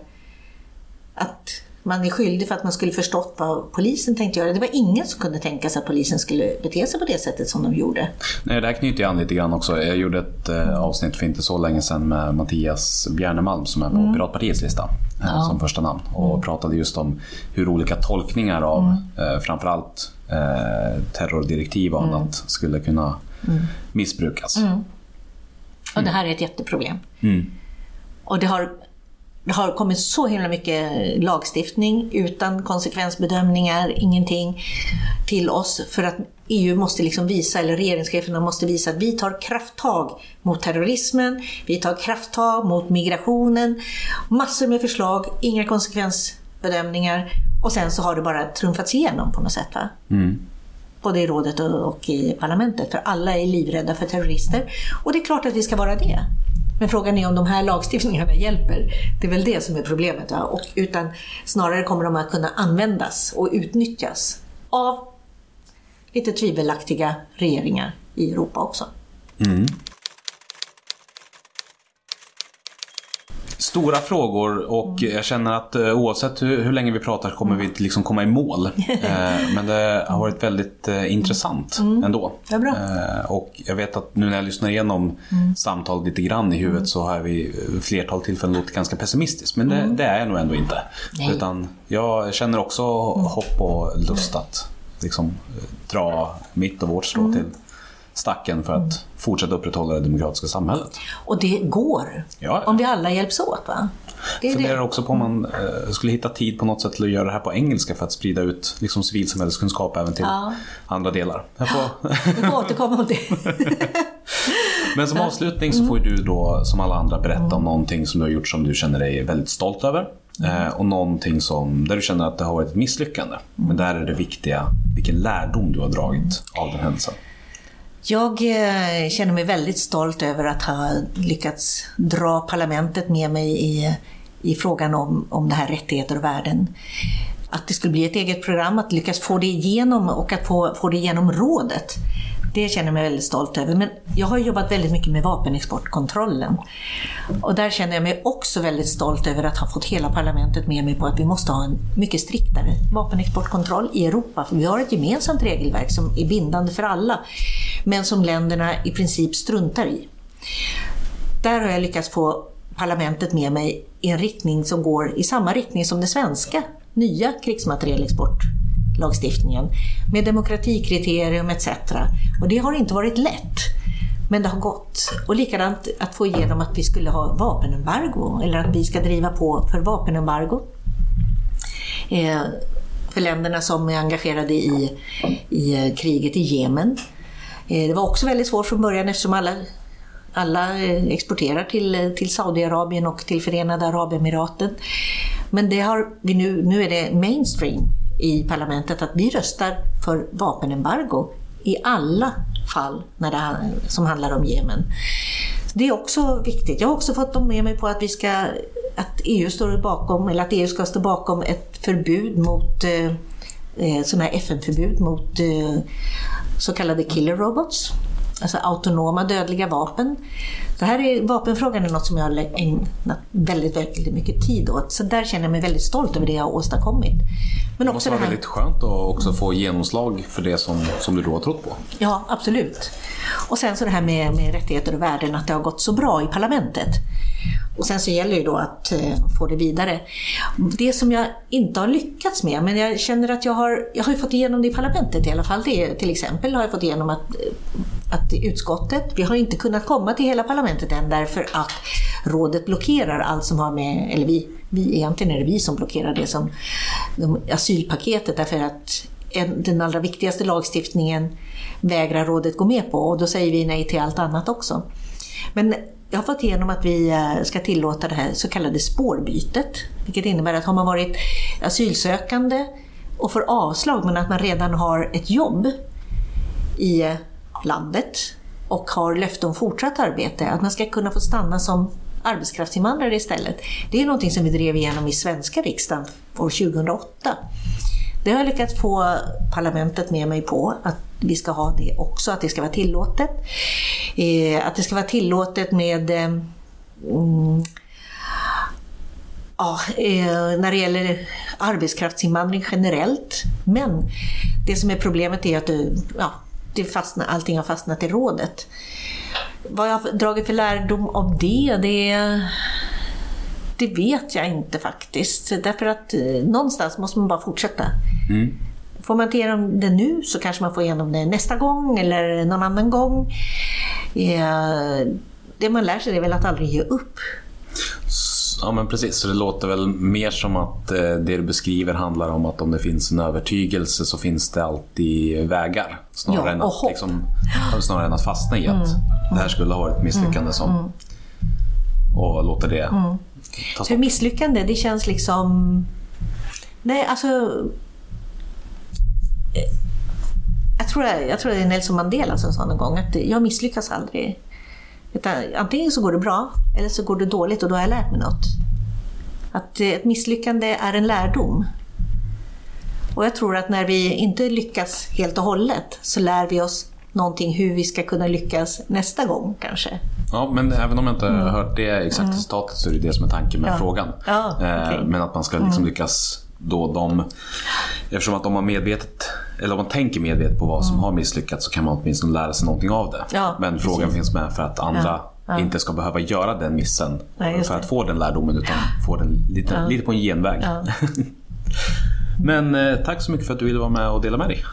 att man är skyldig för att man skulle förstått vad polisen tänkte göra. Det var ingen som kunde tänka sig att polisen skulle bete sig på det sättet som de gjorde. Nej, det här knyter jag an lite grann också. Jag gjorde ett eh, avsnitt för inte så länge sedan med Mattias Bjernemalm som är på Piratpartiets lista eh, som första namn och pratade just om hur olika tolkningar av eh, framförallt eh, terrordirektiv och annat skulle kunna missbrukas. Och det här är ett jätteproblem. Och det har, det har kommit så himla mycket lagstiftning utan konsekvensbedömningar, ingenting till oss för att EU måste liksom visa, eller regeringscheferna måste visa att vi tar krafttag mot terrorismen, vi tar krafttag mot migrationen, massor med förslag, inga konsekvensbedömningar och sen så har det bara trumfats igenom på något sätt. Va? både i rådet och, i parlamentet, för alla är livrädda för terrorister. Och det är klart att vi ska vara det. Men frågan är om de här lagstiftningarna hjälper. Det är väl det som är problemet. Va? Och, utan snarare kommer de att kunna användas och utnyttjas av lite tvivelaktiga regeringar i Europa också. Stora frågor och jag känner att eh, oavsett hur, hur länge vi pratar kommer vi inte liksom komma i mål. (laughs) Eh, men det har varit väldigt eh, intressant ändå. Ja, bra. Eh, och jag vet att nu när jag lyssnar igenom samtalet lite grann i huvudet så har vi flertal tillfällen låtit ganska pessimistisk. Men det, det är jag nog ändå inte. Nej. Utan jag känner också hopp och lust att liksom, dra mitt och vårt strå till stacken för att fortsätta upprätthålla det demokratiska samhället. Och det går. Ja. Om vi alla hjälps åt. Va? Det är funderar också på om man eh, skulle hitta tid på något sätt till att göra det här på engelska för att sprida ut liksom, civilsamhälleskunskap även till Ja. andra delar. Jag får... Vi får återkomma om det. (laughs) Men som avslutning så får ju du då som alla andra berätta om någonting som du har gjort som du känner dig väldigt stolt över. Eh, och någonting som, där du känner att det har varit ett misslyckande. Men där är det viktiga vilken lärdom du har dragit av den händelsen. Jag eh, känner mig väldigt stolt över att ha lyckats dra parlamentet med mig i, i frågan om, om det här rättigheter och värden. Att det skulle bli ett eget program, att lyckas få det igenom och att få, få det igenom rådet. Det känner jag mig väldigt stolt över. Men jag har jobbat väldigt mycket med vapenexportkontrollen. Och där känner jag mig också väldigt stolt över att ha fått hela parlamentet med mig på att vi måste ha en mycket striktare vapenexportkontroll i Europa. För vi har ett gemensamt regelverk som är bindande för alla, men som länderna i princip struntar i. Där har jag lyckats få parlamentet med mig i en riktning som går i samma riktning som den svenska nya lagstiftningen, med demokratikriterium etc. Och det har inte varit lätt. Men det har gått. Och likadant att få igenom att vi skulle ha vapenembargo eller att vi ska driva på för vapenembargo. Eh, för länderna som är engagerade i, i eh, kriget i Jemen. Eh, det var också väldigt svårt från början eftersom alla alla eh, exporterar till, eh, till Saudiarabien och till Förenade Arabemiraten. Men det har vi nu, nu är det mainstream i parlamentet att vi röstar för vapenembargo i alla fall när det, som handlar om Jemen. Det är också viktigt. Jag har också fått dem med mig på att, vi ska, att EU står bakom, eller att EU ska stå bakom ett förbud mot eh, eh sådana här FN-förbud mot eh, så kallade killer robots alltså autonoma dödliga vapen. Det här är, vapenfrågan är något som jag har ägnat väldigt, väldigt mycket tid åt. Så där känner jag mig väldigt stolt över det jag har åstadkommit. Men det måste vara väldigt skönt att också få genomslag för det som, som du då har trott på. Ja, absolut. Och sen så det här med, med rättigheter och värden, att det har gått så bra i parlamentet. Och sen så gäller det då att eh, få det vidare. Det som jag inte har lyckats med, men jag känner att jag har, jag har fått igenom det i parlamentet i alla fall. Det till exempel har jag fått igenom att, eh, att utskottet, vi har inte kunnat komma till hela parlamentet än därför att rådet blockerar allt som har med, eller vi, vi egentligen är det vi som blockerar det som asylpaketet därför att en, den allra viktigaste lagstiftningen vägrar rådet gå med på och då säger vi nej till allt annat också. Men jag har fått igenom att vi eh, ska tillåta det här så kallade spårbytet, vilket innebär att har man varit asylsökande och får avslag men att man redan har ett jobb i eh, landet och har löfte om fortsatt arbete, att man ska kunna få stanna som arbetskraftsinvandrare istället. Det är någonting som vi drev igenom i svenska riksdagen år 2008. Det har jag lyckats få parlamentet med mig på, att vi ska ha det också, att det ska vara tillåtet. Eh, att det ska vara tillåtet med eh, mm, ja, eh, när det gäller arbetskraftsinvandring generellt. Men det som är problemet är att ja, det fastnar, allting har fastnat i rådet. Vad jag har dragit för lärdom av det, det, det vet jag inte faktiskt. Därför att eh, någonstans måste man bara fortsätta. Mm. Får man inte igenom det nu så kanske man får igenom det nästa gång eller någon annan gång. Det man lär sig är väl att aldrig ge upp. Ja men precis, så det låter väl mer som att eh, det du beskriver handlar om att om det finns en övertygelse så finns det alltid vägar. Snarare, ja, än, att, liksom, snarare än att fastna i att mm. det här skulle ha varit misslyckande. Mm. Som, mm. och låta det mm. ta För misslyckande, det känns liksom... Nej, alltså jag tror, jag tror det är Nelson Mandela som sa någon gång att jag misslyckas aldrig. Utan antingen så går det bra eller så går det dåligt och då har jag lärt mig något. Att ett misslyckande är en lärdom. Och jag tror att när vi inte lyckas helt och hållet så lär vi oss någonting hur vi ska kunna lyckas nästa gång kanske. Ja, men även om jag inte mm. hört det exakta mm. citatet så är det det som är tanken med ja. frågan. Ja, okay. Eh, men att man ska liksom mm. lyckas då de... Eftersom att om man medvetet, eller om man tänker medvetet på vad som mm. har misslyckats så kan man åtminstone lära sig någonting av det. Ja, Men frågan precis. finns med för att andra ja, ja. inte ska behöva göra den missen Nej, för att få den lärdomen utan få den lite, lite på en genväg. (laughs) Men eh, tack så mycket för att du ville vara med och dela med dig.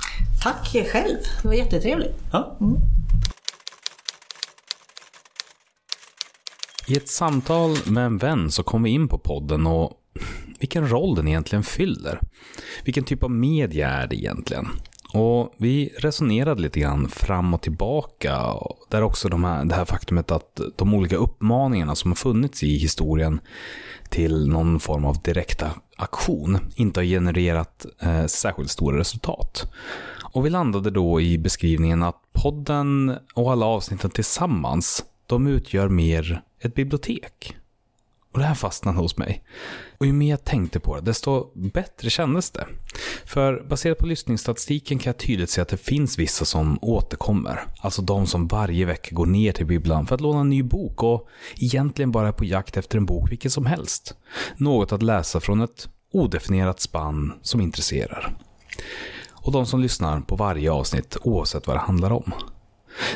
Tack själv, det var jättetrevligt. Ja. Mm. I ett samtal med en vän så kom vi in på podden och vilken roll den egentligen fyller. Vilken typ av media är det egentligen? Och vi resonerade lite grann fram och tillbaka. Där också de här, det här faktumet att de olika uppmaningarna som har funnits i historien till någon form av direkta aktion inte har genererat eh, särskilt stora resultat. Och vi landade då i beskrivningen att podden och alla avsnitten tillsammans, de utgör mer ett bibliotek och det här fastnade hos mig. Och ju mer jag tänkte på det, desto bättre kändes det. För baserat på lyssningsstatistiken kan jag tydligt se att det finns vissa som återkommer. Alltså de som varje vecka går ner till bibblan för att låna en ny bok och egentligen bara är på jakt efter en bok vilken som helst. Något att läsa från ett odefinierat spann som intresserar. Och de som lyssnar på varje avsnitt oavsett vad det handlar om.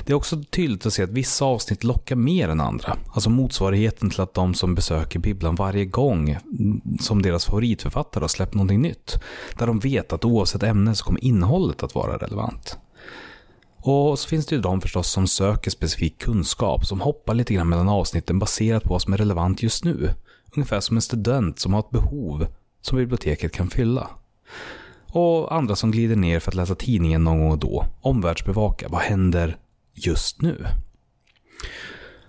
Det är också tydligt att se att vissa avsnitt lockar mer än andra. Alltså motsvarigheten till att de som besöker bibblan varje gång mm, som deras favoritförfattare har släppt någonting nytt. Där de vet att oavsett ämne så kommer innehållet att vara relevant. Och så finns det ju de förstås som söker specifik kunskap, som hoppar lite grann mellan avsnitten baserat på vad som är relevant just nu. Ungefär som en student som har ett behov som biblioteket kan fylla. Och andra som glider ner för att läsa tidningen någon gång och då, omvärldsbevaka, vad händer just nu.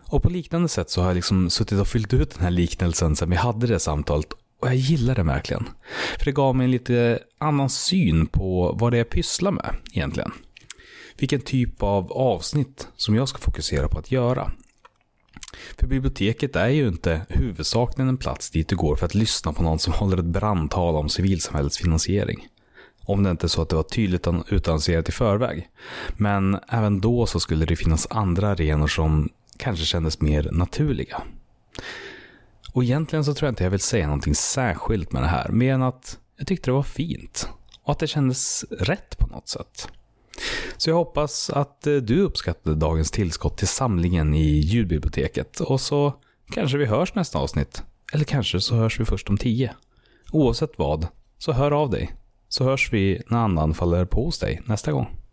Och på liknande sätt så har jag liksom suttit och fyllt ut den här liknelsen sen vi hade det samtalet och jag gillar det verkligen. För det gav mig en lite annan syn på vad det är jag pysslar med egentligen. Vilken typ av avsnitt som jag ska fokusera på att göra. För biblioteket är ju inte huvudsakligen en plats dit du går för att lyssna på någon som (laughs) håller ett brandtal om civilsamhällets finansiering. Om det inte är så att det var tydligt utannonserat i förväg. Men även då så skulle det finnas andra arenor som kanske kändes mer naturliga. Och egentligen så tror jag inte jag vill säga någonting särskilt med det här, mer än att jag tyckte det var fint. Och att det kändes rätt på något sätt. Så jag hoppas att eh, du uppskattade dagens tillskott till samlingen i ljudbiblioteket. Och så kanske vi hörs nästa avsnitt. Eller kanske så hörs vi först om tio. Oavsett vad, så hör av dig så hörs vi när andan faller på hos dig nästa gång.